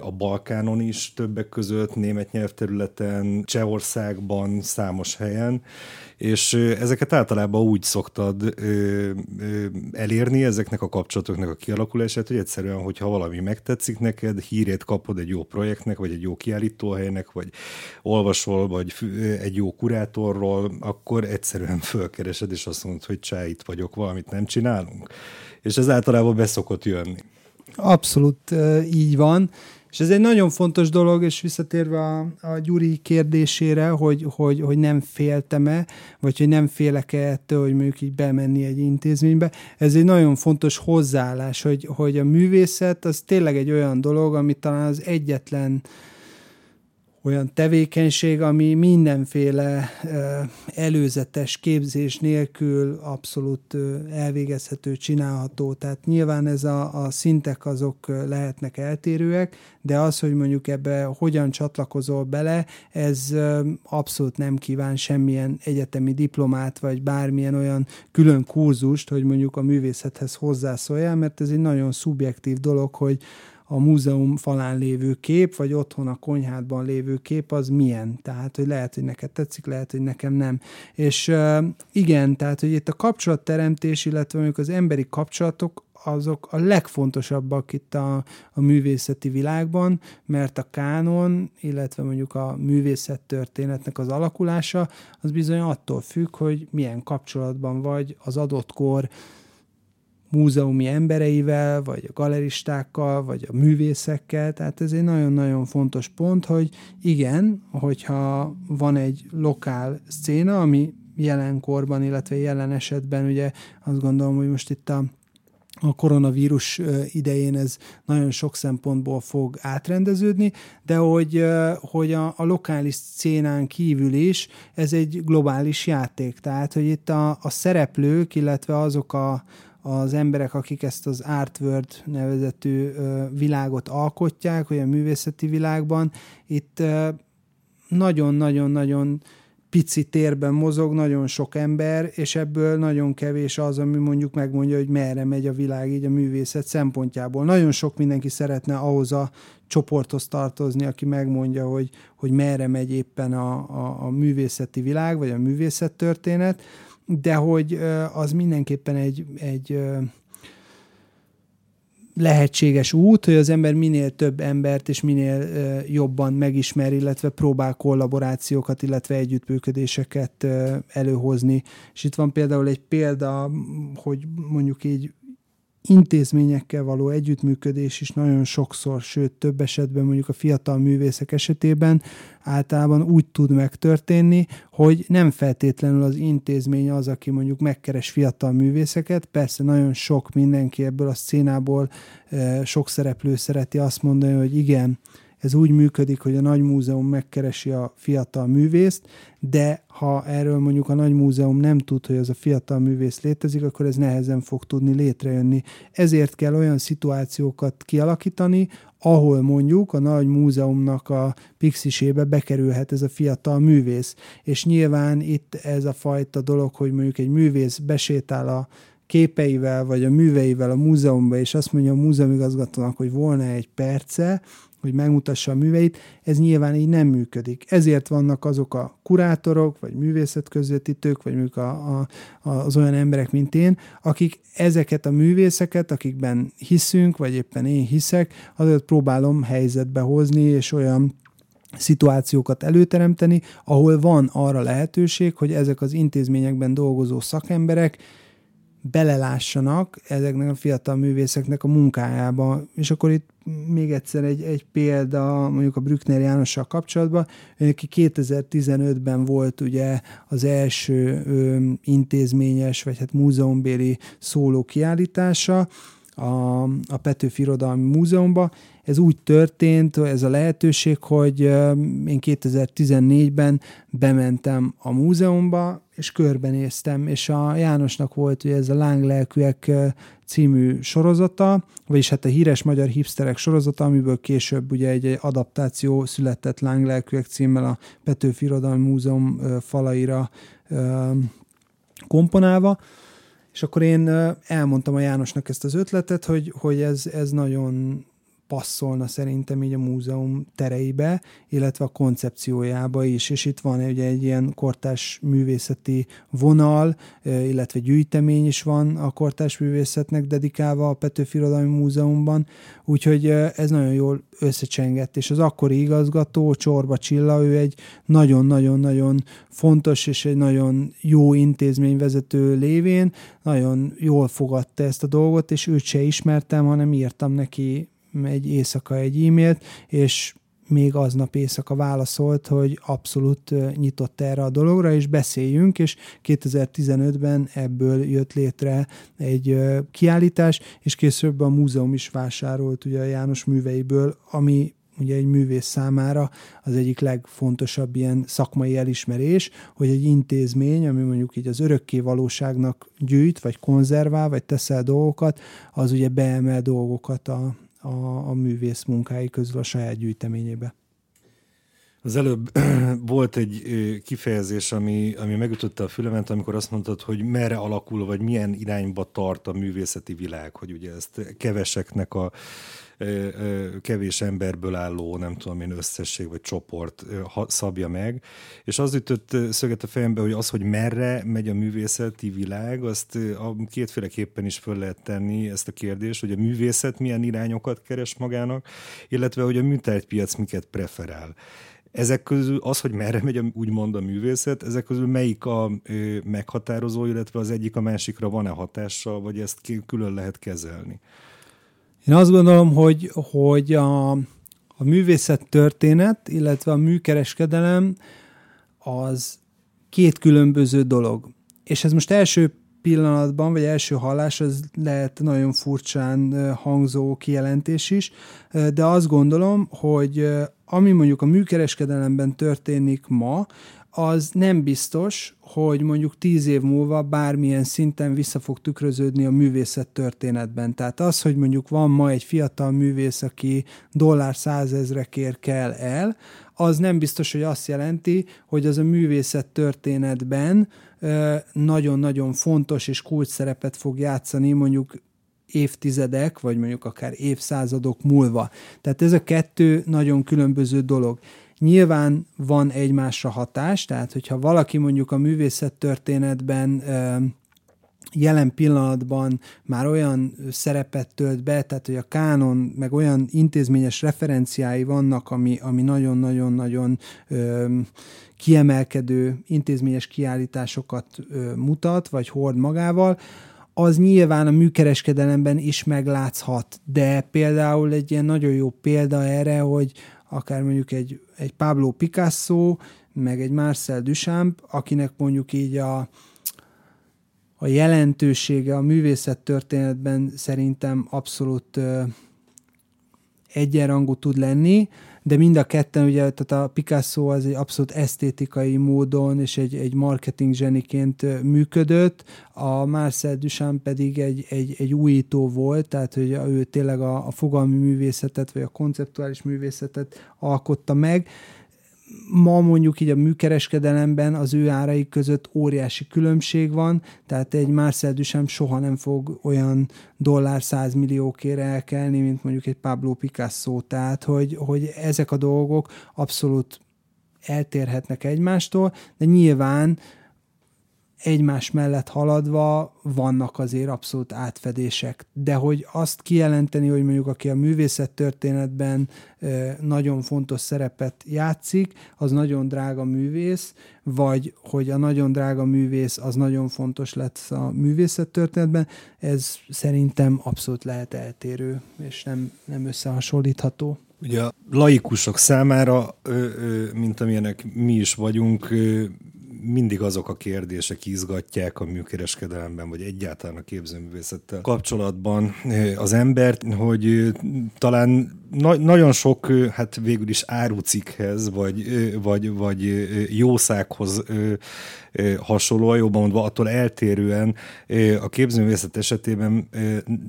a Balkánon is többek között, német nyelvterületen, Csehországban, számos helyen, és ezeket általában úgy szoktad elérni, ezeknek a kapcsolatoknak a kialakulását, hogy egyszerűen, hogyha valami megtetszik neked, hírét kapod egy jó projektnek, vagy egy jó kiállítóhelynek, vagy olvasol, vagy egy jó kurátorról, akkor egyszerűen fölkeresed, és azt mondod, hogy csá, itt vagyok, valamit nem csinálunk. És ez általában beszokott jönni. Abszolút így van. És ez egy nagyon fontos dolog, és visszatérve a, a Gyuri kérdésére, hogy, hogy, hogy nem féltem-e, vagy hogy nem félek-e ettől, hogy mondjuk így bemenni egy intézménybe. Ez egy nagyon fontos hozzáállás, hogy, hogy a művészet az tényleg egy olyan dolog, ami talán az egyetlen olyan tevékenység, ami mindenféle előzetes képzés nélkül abszolút elvégezhető, csinálható. Tehát nyilván ez a, a szintek azok lehetnek eltérőek, de az, hogy mondjuk ebbe hogyan csatlakozol bele, ez abszolút nem kíván semmilyen egyetemi diplomát, vagy bármilyen olyan külön kurzust, hogy mondjuk a művészethez hozzászóljál, mert ez egy nagyon szubjektív dolog, hogy a múzeum falán lévő kép, vagy otthon a konyhádban lévő kép, az milyen. Tehát, hogy lehet, hogy neked tetszik, lehet, hogy nekem nem. És igen, tehát, hogy itt a kapcsolatteremtés, illetve mondjuk az emberi kapcsolatok, azok a legfontosabbak itt a, a művészeti világban, mert a kánon, illetve mondjuk a művészettörténetnek az alakulása, az bizony attól függ, hogy milyen kapcsolatban vagy az adott kor múzeumi embereivel, vagy a galeristákkal, vagy a művészekkel, tehát ez egy nagyon-nagyon fontos pont, hogy igen, hogyha van egy lokál szcéna, ami jelenkorban, illetve jelen esetben ugye azt gondolom, hogy most itt a a koronavírus idején ez nagyon sok szempontból fog átrendeződni, de hogy, hogy a, a lokális szcénán kívül is ez egy globális játék, tehát hogy itt a, a szereplők, illetve azok a, az emberek, akik ezt az Artworld nevezetű világot alkotják, olyan művészeti világban, itt nagyon-nagyon-nagyon pici térben mozog nagyon sok ember, és ebből nagyon kevés az, ami mondjuk megmondja, hogy merre megy a világ így a művészet szempontjából. Nagyon sok mindenki szeretne ahhoz a csoporthoz tartozni, aki megmondja, hogy, hogy merre megy éppen a, a, a művészeti világ, vagy a művészettörténet, de hogy az mindenképpen egy, egy lehetséges út, hogy az ember minél több embert és minél jobban megismer, illetve próbál kollaborációkat, illetve együttműködéseket előhozni. És itt van például egy példa, hogy mondjuk így intézményekkel való együttműködés is nagyon sokszor, sőt több esetben mondjuk a fiatal művészek esetében általában úgy tud megtörténni, hogy nem feltétlenül az intézmény az, aki mondjuk megkeres fiatal művészeket, persze nagyon sok mindenki ebből a szcénából eh, sok szereplő szereti azt mondani, hogy igen, ez úgy működik, hogy a nagy múzeum megkeresi a fiatal művészt, de ha erről mondjuk a nagy múzeum nem tud, hogy az a fiatal művész létezik, akkor ez nehezen fog tudni létrejönni. Ezért kell olyan szituációkat kialakítani, ahol mondjuk a nagy múzeumnak a pixisébe bekerülhet ez a fiatal művész. És nyilván itt ez a fajta dolog, hogy mondjuk egy művész besétál a képeivel, vagy a műveivel a múzeumba, és azt mondja a múzeumigazgatónak, hogy volna egy perce, hogy megmutassa a műveit, ez nyilván így nem működik. Ezért vannak azok a kurátorok, vagy művészetközvetítők, vagy mondjuk a, a, az olyan emberek, mint én, akik ezeket a művészeket, akikben hiszünk, vagy éppen én hiszek, azért próbálom helyzetbe hozni, és olyan szituációkat előteremteni, ahol van arra lehetőség, hogy ezek az intézményekben dolgozó szakemberek belelássanak ezeknek a fiatal művészeknek a munkájába. És akkor itt még egyszer egy, egy példa mondjuk a Brückner Jánossal kapcsolatban, aki 2015-ben volt ugye az első ö, intézményes, vagy hát múzeumbéli szóló kiállítása, a, a Petőfi Irodalmi Múzeumban. Ez úgy történt, ez a lehetőség, hogy én 2014-ben bementem a múzeumba, és körbenéztem, és a Jánosnak volt ugye ez a Lánglelkűek című sorozata, vagyis hát a híres magyar hipsterek sorozata, amiből később ugye egy adaptáció született Lánglelkűek címmel a Petőfi Irodalmi Múzeum falaira komponálva, és akkor én elmondtam a Jánosnak ezt az ötletet, hogy, hogy ez, ez nagyon passzolna szerintem így a múzeum tereibe, illetve a koncepciójába is, és itt van ugye egy ilyen kortás művészeti vonal, illetve gyűjtemény is van a kortás művészetnek dedikálva a Petőfi Irodalmi Múzeumban, úgyhogy ez nagyon jól összecsengett, és az akkori igazgató, Csorba Csilla, ő egy nagyon-nagyon-nagyon fontos és egy nagyon jó intézményvezető lévén, nagyon jól fogadta ezt a dolgot, és őt se ismertem, hanem írtam neki egy éjszaka egy e-mailt, és még aznap éjszaka válaszolt, hogy abszolút nyitott erre a dologra, és beszéljünk, és 2015-ben ebből jött létre egy kiállítás, és később a múzeum is vásárolt ugye a János műveiből, ami ugye egy művész számára az egyik legfontosabb ilyen szakmai elismerés, hogy egy intézmény, ami mondjuk így az örökké valóságnak gyűjt, vagy konzervál, vagy teszel dolgokat, az ugye beemel dolgokat a, a, a művész munkái közül a saját gyűjteményébe. Az előbb volt egy kifejezés, ami, ami megütötte a fülemet, amikor azt mondtad, hogy merre alakul, vagy milyen irányba tart a művészeti világ, hogy ugye ezt keveseknek a kevés emberből álló, nem tudom én, összesség vagy csoport szabja meg. És az ütött szöget a fejembe, hogy az, hogy merre megy a művészeti világ, azt a kétféleképpen is föl lehet tenni ezt a kérdést, hogy a művészet milyen irányokat keres magának, illetve hogy a műtárgypiac miket preferál. Ezek közül az, hogy merre megy úgymond a művészet, ezek közül melyik a ö, meghatározó, illetve az egyik a másikra van-e hatással, vagy ezt külön lehet kezelni? Én azt gondolom, hogy, hogy a, a művészet történet, illetve a műkereskedelem az két különböző dolog. És ez most első pillanatban, vagy első hallás, az lehet nagyon furcsán hangzó kijelentés is, de azt gondolom, hogy ami mondjuk a műkereskedelemben történik ma, az nem biztos, hogy mondjuk tíz év múlva bármilyen szinten vissza fog tükröződni a művészet történetben. Tehát az, hogy mondjuk van ma egy fiatal művész, aki dollár százezrekért kell el, az nem biztos, hogy azt jelenti, hogy az a művészet történetben nagyon-nagyon fontos és kulcs szerepet fog játszani mondjuk évtizedek, vagy mondjuk akár évszázadok múlva. Tehát ez a kettő nagyon különböző dolog. Nyilván van egymásra hatás, tehát hogyha valaki mondjuk a művészet történetben jelen pillanatban már olyan szerepet tölt be, tehát hogy a kánon meg olyan intézményes referenciái vannak, ami, ami nagyon-nagyon-nagyon kiemelkedő intézményes kiállításokat ö, mutat, vagy hord magával, az nyilván a műkereskedelemben is meglátszhat, de például egy ilyen nagyon jó példa erre, hogy akár mondjuk egy, egy Pablo Picasso, meg egy Marcel Duchamp, akinek mondjuk így a, a jelentősége a művészet történetben szerintem abszolút ö, egyenrangú tud lenni, de mind a ketten, ugye, tehát a Picasso az egy abszolút esztétikai módon és egy, egy marketing zseniként működött, a Marcel Duchamp pedig egy, egy, egy újító volt, tehát hogy ő tényleg a, a fogalmi művészetet, vagy a konceptuális művészetet alkotta meg, ma mondjuk így a műkereskedelemben az ő árai között óriási különbség van, tehát egy Marcel Duchamp soha nem fog olyan dollár százmilliókért elkelni, mint mondjuk egy Pablo Picasso, tehát hogy, hogy ezek a dolgok abszolút eltérhetnek egymástól, de nyilván egymás mellett haladva vannak azért abszolút átfedések. De hogy azt kijelenteni, hogy mondjuk aki a művészet történetben nagyon fontos szerepet játszik, az nagyon drága művész, vagy hogy a nagyon drága művész az nagyon fontos lesz a művészet történetben, ez szerintem abszolút lehet eltérő, és nem, nem összehasonlítható. Ugye a laikusok számára, mint amilyenek mi is vagyunk, mindig azok a kérdések izgatják a műkereskedelemben, vagy egyáltalán a képzőművészettel kapcsolatban az embert, hogy talán na- nagyon sok, hát végül is árucikhez, vagy, vagy, vagy jószághoz hasonló, jobban mondva attól eltérően a képzőművészet esetében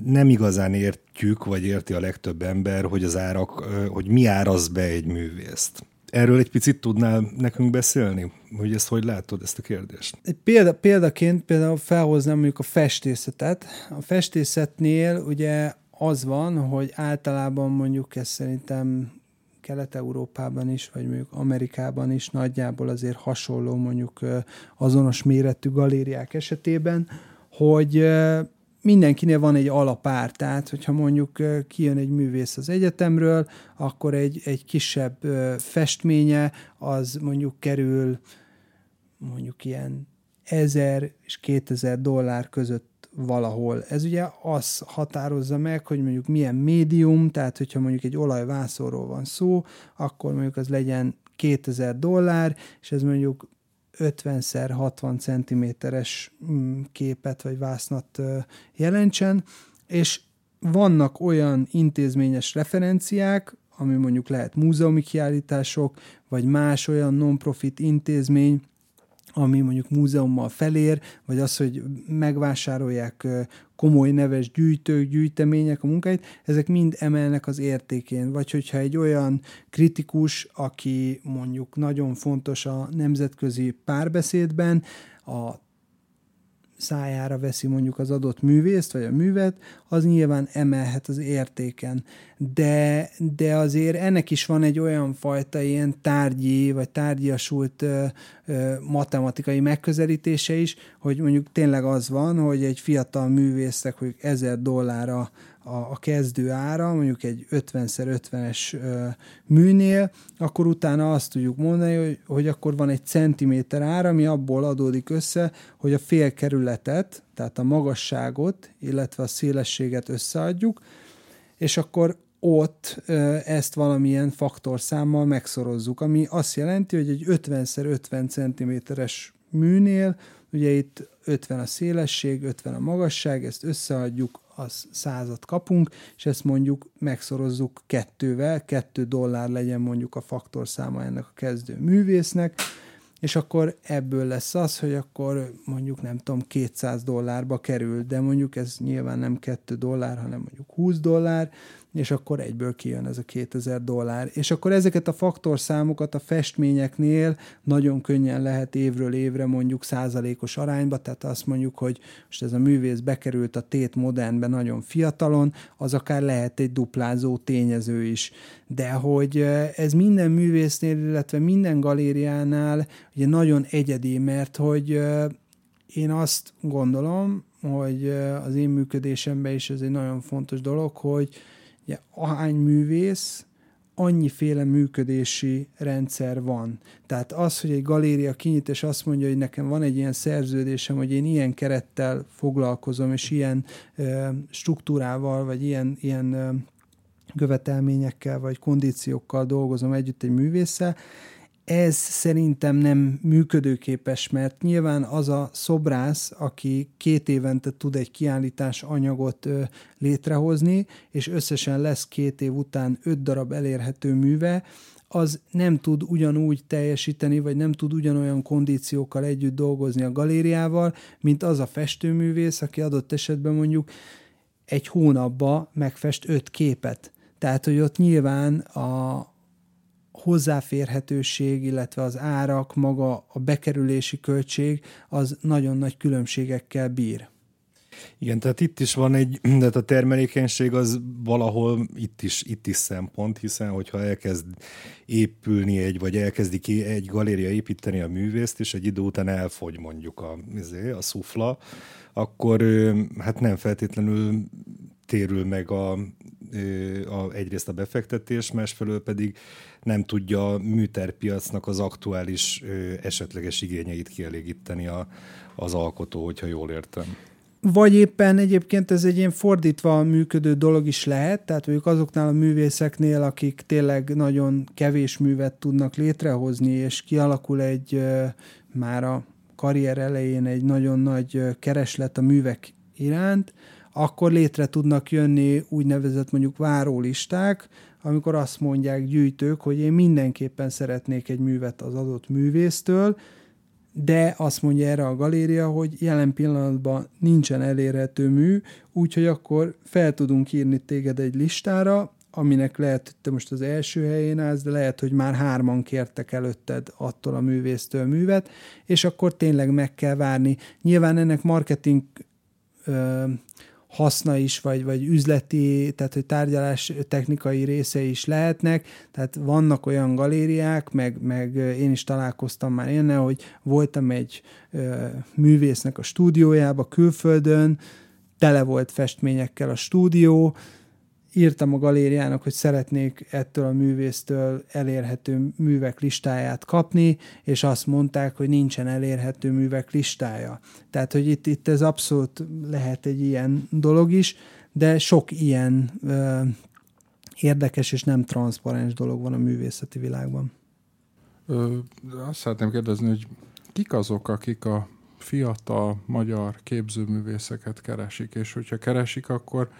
nem igazán értjük, vagy érti a legtöbb ember, hogy az árak, hogy mi áraz be egy művészt. Erről egy picit tudnál nekünk beszélni? Hogy ezt hogy látod, ezt a kérdést? Példa, példaként például felhoznám mondjuk a festészetet. A festészetnél ugye az van, hogy általában mondjuk ez szerintem Kelet-Európában is, vagy mondjuk Amerikában is nagyjából azért hasonló mondjuk azonos méretű galériák esetében, hogy mindenkinél van egy alapár, tehát hogyha mondjuk kijön egy művész az egyetemről, akkor egy, egy kisebb festménye az mondjuk kerül mondjuk ilyen 1000 és 2000 dollár között valahol. Ez ugye az határozza meg, hogy mondjuk milyen médium, tehát hogyha mondjuk egy olajvászorról van szó, akkor mondjuk az legyen 2000 dollár, és ez mondjuk 50x60 cm-es mm, képet vagy vásznat jelentsen, és vannak olyan intézményes referenciák, ami mondjuk lehet múzeumi kiállítások, vagy más olyan non-profit intézmény, ami mondjuk múzeummal felér, vagy az, hogy megvásárolják komoly neves gyűjtők, gyűjtemények a munkáit, ezek mind emelnek az értékén. Vagy hogyha egy olyan kritikus, aki mondjuk nagyon fontos a nemzetközi párbeszédben, a szájára veszi mondjuk az adott művészt, vagy a művet, az nyilván emelhet az értéken. De, de azért ennek is van egy olyan fajta ilyen tárgyi, vagy tárgyasult ö, ö, matematikai megközelítése is, hogy mondjuk tényleg az van, hogy egy fiatal művésznek, hogy ezer dollárra a, a kezdő ára, mondjuk egy 50x50-es műnél, akkor utána azt tudjuk mondani, hogy, hogy akkor van egy centiméter ára, ami abból adódik össze, hogy a fél kerületet, tehát a magasságot, illetve a szélességet összeadjuk, és akkor ott ezt valamilyen faktorszámmal megszorozzuk, ami azt jelenti, hogy egy 50x50 cm-es műnél, ugye itt 50 a szélesség, 50 a magasság, ezt összeadjuk, az százat kapunk, és ezt mondjuk megszorozzuk kettővel, kettő dollár legyen mondjuk a faktorszáma ennek a kezdő művésznek, és akkor ebből lesz az, hogy akkor mondjuk nem tudom, 200 dollárba kerül, de mondjuk ez nyilván nem 2 dollár, hanem mondjuk 20 dollár, és akkor egyből kijön ez a 2000 dollár. És akkor ezeket a faktorszámokat a festményeknél nagyon könnyen lehet évről évre mondjuk százalékos arányba, tehát azt mondjuk, hogy most ez a művész bekerült a tét modernbe nagyon fiatalon, az akár lehet egy duplázó tényező is. De hogy ez minden művésznél, illetve minden galériánál ugye nagyon egyedi, mert hogy én azt gondolom, hogy az én működésemben is ez egy nagyon fontos dolog, hogy Ugye, ahány művész, annyiféle működési rendszer van. Tehát az, hogy egy galéria kinyit, és azt mondja, hogy nekem van egy ilyen szerződésem, hogy én ilyen kerettel foglalkozom, és ilyen ö, struktúrával, vagy ilyen, ilyen ö, követelményekkel, vagy kondíciókkal dolgozom együtt egy művésszel, ez szerintem nem működőképes, mert nyilván az a szobrász, aki két évente tud egy kiállítás anyagot ö, létrehozni, és összesen lesz két év után öt darab elérhető műve, az nem tud ugyanúgy teljesíteni, vagy nem tud ugyanolyan kondíciókkal együtt dolgozni a galériával, mint az a festőművész, aki adott esetben mondjuk egy hónapba megfest öt képet. Tehát, hogy ott nyilván a, hozzáférhetőség, illetve az árak, maga a bekerülési költség, az nagyon nagy különbségekkel bír. Igen, tehát itt is van egy, de a termelékenység az valahol itt is, itt is szempont, hiszen hogyha elkezd épülni egy, vagy elkezdi ki egy galéria építeni a művészt, és egy idő után elfogy mondjuk a, izé, a szufla, akkor hát nem feltétlenül térül meg a, a, egyrészt a befektetés, másfelől pedig nem tudja a műterpiacnak az aktuális esetleges igényeit kielégíteni a, az alkotó, hogyha jól értem. Vagy éppen egyébként ez egy ilyen fordítva működő dolog is lehet, tehát mondjuk azoknál a művészeknél, akik tényleg nagyon kevés művet tudnak létrehozni, és kialakul egy már a karrier elején egy nagyon nagy kereslet a művek iránt, akkor létre tudnak jönni úgynevezett mondjuk várólisták, amikor azt mondják gyűjtők, hogy én mindenképpen szeretnék egy művet az adott művésztől, de azt mondja erre a galéria, hogy jelen pillanatban nincsen elérhető mű, úgyhogy akkor fel tudunk írni téged egy listára, aminek lehet, hogy te most az első helyén állsz, de lehet, hogy már hárman kértek előtted attól a művésztől művet, és akkor tényleg meg kell várni. Nyilván ennek marketing ö, haszna is, vagy, vagy üzleti, tehát hogy tárgyalás technikai része is lehetnek, tehát vannak olyan galériák, meg, meg én is találkoztam már ilyennel, hogy voltam egy ö, művésznek a stúdiójába külföldön, tele volt festményekkel a stúdió, írtam a galériának, hogy szeretnék ettől a művésztől elérhető művek listáját kapni, és azt mondták, hogy nincsen elérhető művek listája. Tehát, hogy itt, itt ez abszolút lehet egy ilyen dolog is, de sok ilyen ö, érdekes és nem transzparens dolog van a művészeti világban. Ö, azt szeretném kérdezni, hogy kik azok, akik a fiatal magyar képzőművészeket keresik, és hogyha keresik, akkor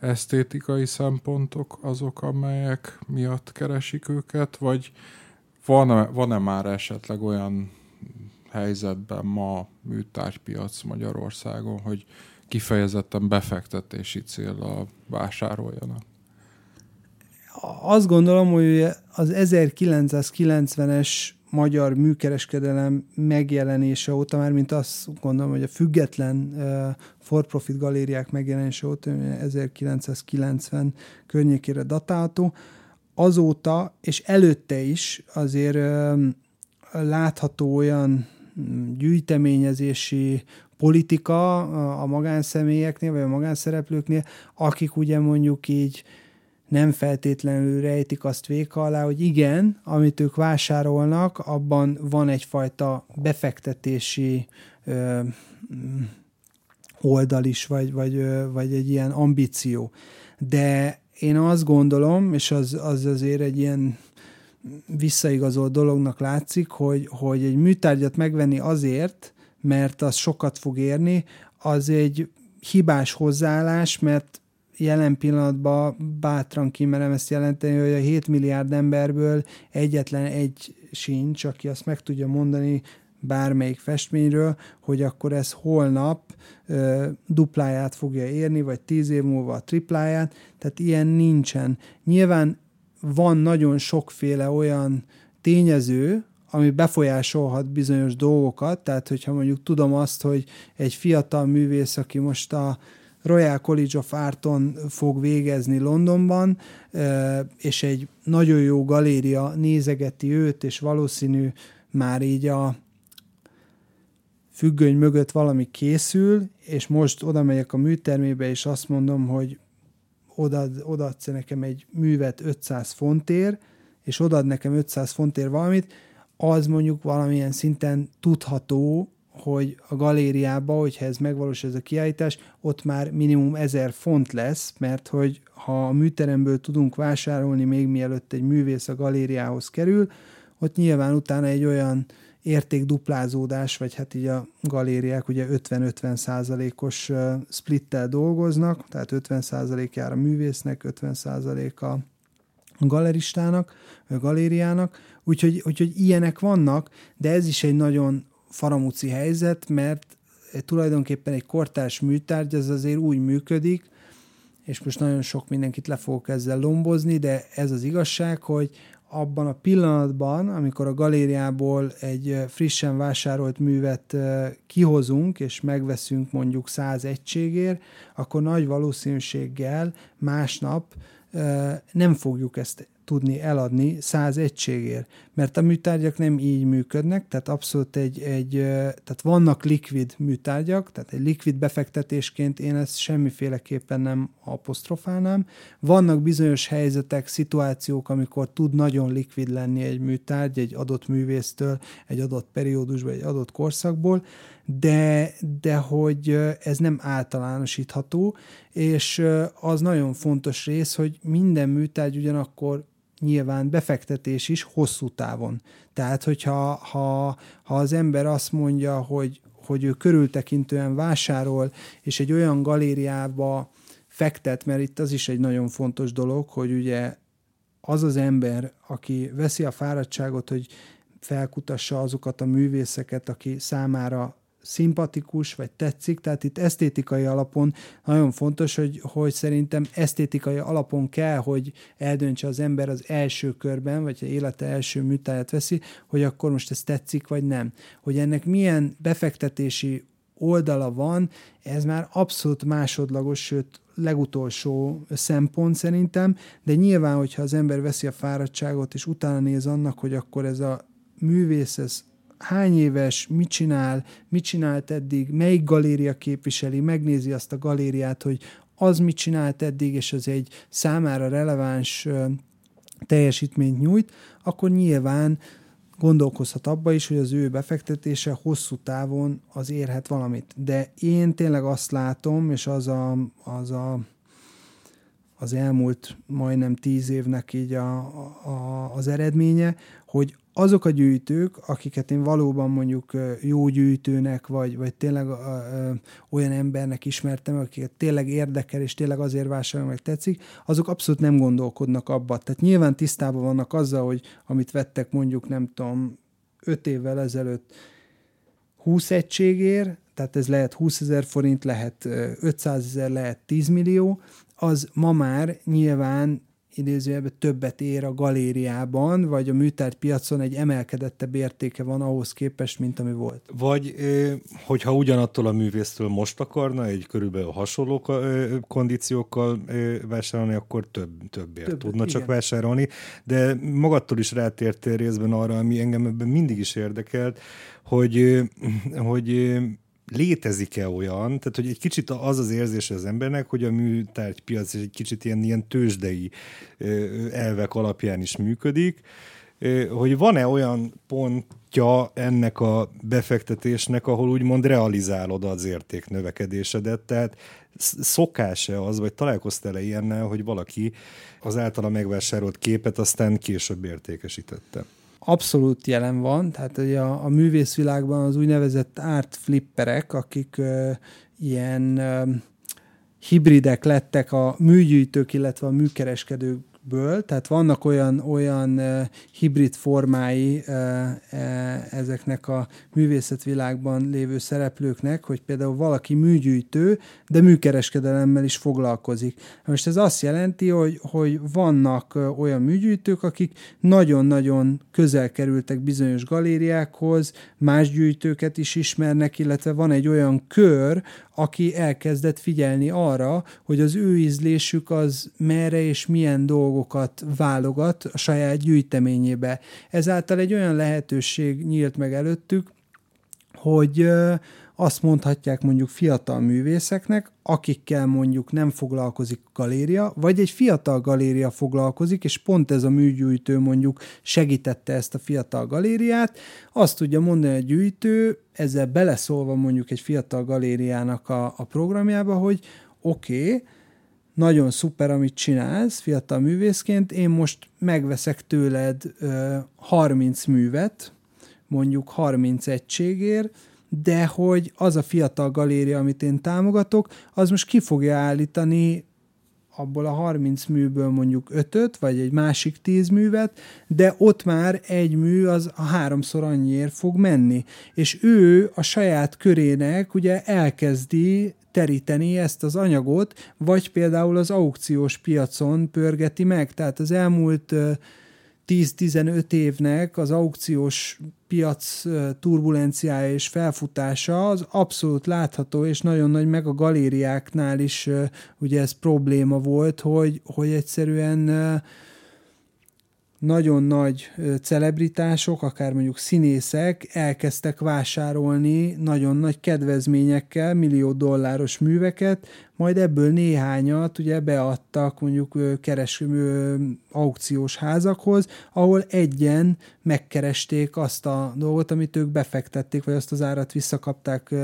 esztétikai szempontok azok, amelyek miatt keresik őket, vagy van-e, van-e már esetleg olyan helyzetben ma műtárgypiac Magyarországon, hogy kifejezetten befektetési célra vásároljanak? Azt gondolom, hogy az 1990-es magyar műkereskedelem megjelenése óta, már mint azt gondolom, hogy a független uh, for-profit galériák megjelenése óta, 1990 környékére datálható, azóta és előtte is azért látható olyan gyűjteményezési politika a magánszemélyeknél, vagy a magánszereplőknél, akik ugye mondjuk így nem feltétlenül rejtik azt véka alá, hogy igen, amit ők vásárolnak, abban van egyfajta befektetési ö, oldal is, vagy, vagy, vagy egy ilyen ambíció. De én azt gondolom, és az, az azért egy ilyen visszaigazolt dolognak látszik, hogy, hogy egy műtárgyat megvenni azért, mert az sokat fog érni, az egy hibás hozzáállás, mert jelen pillanatban bátran kimerem ezt jelenteni, hogy a 7 milliárd emberből egyetlen egy sincs, aki azt meg tudja mondani bármelyik festményről, hogy akkor ez holnap ö, dupláját fogja érni, vagy tíz év múlva a tripláját, tehát ilyen nincsen. Nyilván van nagyon sokféle olyan tényező, ami befolyásolhat bizonyos dolgokat, tehát hogyha mondjuk tudom azt, hogy egy fiatal művész, aki most a Royal College of Arton fog végezni Londonban, és egy nagyon jó galéria nézegeti őt, és valószínű már így a függöny mögött valami készül, és most oda megyek a műtermébe, és azt mondom, hogy odaad, odaadsz nekem egy művet 500 fontért, és odaad nekem 500 fontért valamit, az mondjuk valamilyen szinten tudható, hogy a galériába, hogyha ez megvalósul ez a kiállítás, ott már minimum 1000 font lesz, mert hogy ha a műteremből tudunk vásárolni még mielőtt egy művész a galériához kerül, ott nyilván utána egy olyan értékduplázódás, vagy hát így a galériák ugye 50-50 százalékos splittel dolgoznak, tehát 50 százalék jár a művésznek, 50 százalék a galeristának, a galériának, úgyhogy, úgyhogy ilyenek vannak, de ez is egy nagyon faramúci helyzet, mert tulajdonképpen egy kortárs műtárgy az azért úgy működik, és most nagyon sok mindenkit le fogok ezzel lombozni, de ez az igazság, hogy abban a pillanatban, amikor a galériából egy frissen vásárolt művet kihozunk, és megveszünk mondjuk 100 egységért, akkor nagy valószínűséggel másnap nem fogjuk ezt tudni eladni száz egységért, mert a műtárgyak nem így működnek, tehát abszolút egy, egy tehát vannak likvid műtárgyak, tehát egy likvid befektetésként én ezt semmiféleképpen nem apostrofálnám. Vannak bizonyos helyzetek, szituációk, amikor tud nagyon likvid lenni egy műtárgy egy adott művésztől, egy adott periódusban, egy adott korszakból, de, de hogy ez nem általánosítható, és az nagyon fontos rész, hogy minden műtárgy ugyanakkor nyilván befektetés is hosszú távon. Tehát, hogyha ha, ha az ember azt mondja, hogy, hogy ő körültekintően vásárol, és egy olyan galériába fektet, mert itt az is egy nagyon fontos dolog, hogy ugye az az ember, aki veszi a fáradtságot, hogy felkutassa azokat a művészeket, aki számára szimpatikus, vagy tetszik, tehát itt esztétikai alapon nagyon fontos, hogy, hogy szerintem esztétikai alapon kell, hogy eldöntse az ember az első körben, vagy élete első műtáját veszi, hogy akkor most ez tetszik, vagy nem. Hogy ennek milyen befektetési oldala van, ez már abszolút másodlagos, sőt legutolsó szempont szerintem, de nyilván, hogyha az ember veszi a fáradtságot, és utána néz annak, hogy akkor ez a művész, ez hány éves, mit csinál, mit csinált eddig, melyik galéria képviseli, megnézi azt a galériát, hogy az mit csinált eddig, és az egy számára releváns teljesítményt nyújt, akkor nyilván gondolkozhat abba is, hogy az ő befektetése hosszú távon az érhet valamit. De én tényleg azt látom, és az a, az, a, az elmúlt majdnem tíz évnek így a, a, az eredménye, hogy azok a gyűjtők, akiket én valóban mondjuk jó gyűjtőnek, vagy, vagy tényleg olyan embernek ismertem, akiket tényleg érdekel, és tényleg azért vásárolom, meg tetszik, azok abszolút nem gondolkodnak abba. Tehát nyilván tisztában vannak azzal, hogy amit vettek mondjuk, nem tudom, öt évvel ezelőtt 20 egységért, tehát ez lehet 20 ezer forint, lehet 500 ezer, lehet 10 millió, az ma már nyilván idézőjelben többet ér a galériában, vagy a műtárpiacon egy emelkedettebb értéke van ahhoz képest, mint ami volt. Vagy hogyha ugyanattól a művésztől most akarna egy körülbelül hasonló kondíciókkal vásárolni, akkor több, többért több, tudna igen. csak vásárolni. De magadtól is rátértél részben arra, ami engem ebben mindig is érdekelt, hogy, hogy létezik-e olyan, tehát hogy egy kicsit az az érzése az embernek, hogy a műtárgypiac egy kicsit ilyen, ilyen tőzsdei elvek alapján is működik, hogy van-e olyan pontja ennek a befektetésnek, ahol úgymond realizálod az érték növekedésedet, tehát szokás-e az, vagy találkoztál-e ilyennel, hogy valaki az általa megvásárolt képet aztán később értékesítette? Abszolút jelen van, tehát ugye a, a művészvilágban az úgynevezett art flipperek, akik ö, ilyen ö, hibridek lettek a műgyűjtők, illetve a műkereskedők ből, tehát vannak olyan, olyan hibrid formái ezeknek a művészetvilágban lévő szereplőknek, hogy például valaki műgyűjtő, de műkereskedelemmel is foglalkozik. Most ez azt jelenti, hogy, hogy vannak olyan műgyűjtők, akik nagyon-nagyon közel kerültek bizonyos galériákhoz, más gyűjtőket is ismernek, illetve van egy olyan kör, aki elkezdett figyelni arra, hogy az ő ízlésük az merre és milyen dolgokat válogat a saját gyűjteményébe. Ezáltal egy olyan lehetőség nyílt meg előttük, hogy azt mondhatják mondjuk fiatal művészeknek, akikkel mondjuk nem foglalkozik galéria, vagy egy fiatal galéria foglalkozik, és pont ez a műgyűjtő mondjuk segítette ezt a fiatal galériát, azt tudja mondani a gyűjtő, ezzel beleszólva mondjuk egy fiatal galériának a, a programjába, hogy oké, okay, nagyon szuper, amit csinálsz fiatal művészként, én most megveszek tőled ö, 30 művet, mondjuk 30 egységért, de hogy az a fiatal galéria, amit én támogatok, az most ki fogja állítani abból a 30 műből mondjuk ötöt, vagy egy másik 10 művet, de ott már egy mű az a háromszor annyiért fog menni. És ő a saját körének ugye elkezdi teríteni ezt az anyagot, vagy például az aukciós piacon pörgeti meg. Tehát az elmúlt 10-15 évnek az aukciós piac turbulenciája és felfutása az abszolút látható, és nagyon nagy meg a galériáknál is ugye ez probléma volt, hogy, hogy egyszerűen nagyon nagy celebritások, akár mondjuk színészek elkezdtek vásárolni nagyon nagy kedvezményekkel millió dolláros műveket, majd ebből néhányat ugye beadtak mondjuk kereső aukciós házakhoz, ahol egyen megkeresték azt a dolgot, amit ők befektették, vagy azt az árat visszakapták,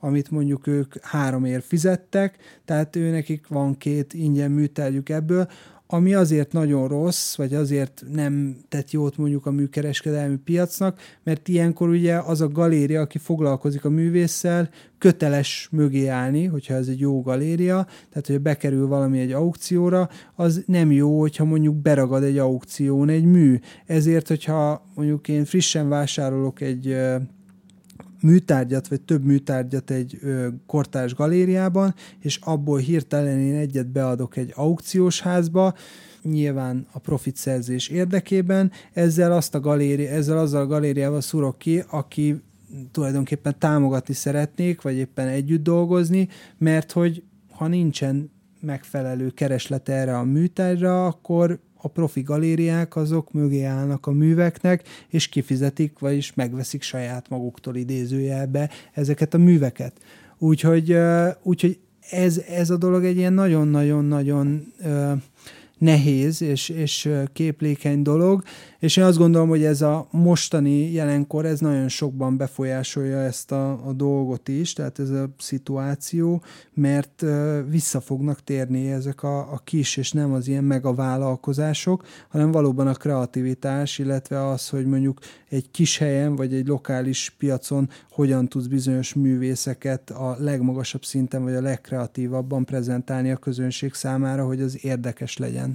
amit mondjuk ők háromért fizettek, tehát ő nekik van két ingyen műtárgyuk ebből, ami azért nagyon rossz, vagy azért nem tett jót mondjuk a műkereskedelmi piacnak, mert ilyenkor ugye az a galéria, aki foglalkozik a művésszel, köteles mögé állni, hogyha ez egy jó galéria, tehát hogyha bekerül valami egy aukcióra, az nem jó, hogyha mondjuk beragad egy aukción egy mű. Ezért, hogyha mondjuk én frissen vásárolok egy műtárgyat, vagy több műtárgyat egy ö, kortárs galériában, és abból hirtelen én egyet beadok egy aukciós házba, nyilván a profit szerzés érdekében, ezzel azt a galéri, ezzel azzal a galériával szurok ki, aki tulajdonképpen támogatni szeretnék, vagy éppen együtt dolgozni, mert hogy ha nincsen megfelelő kereslet erre a műtárgyra, akkor a profi galériák azok mögé állnak a műveknek, és kifizetik, vagyis megveszik saját maguktól idézőjelbe ezeket a műveket. Úgyhogy, úgyhogy ez, ez a dolog egy ilyen nagyon-nagyon-nagyon nehéz és, és képlékeny dolog, és én azt gondolom, hogy ez a mostani jelenkor, ez nagyon sokban befolyásolja ezt a, a dolgot is, tehát ez a szituáció, mert vissza fognak térni ezek a, a kis és nem az ilyen megavállalkozások, hanem valóban a kreativitás, illetve az, hogy mondjuk egy kis helyen vagy egy lokális piacon hogyan tudsz bizonyos művészeket a legmagasabb szinten vagy a legkreatívabban prezentálni a közönség számára, hogy az érdekes legyen.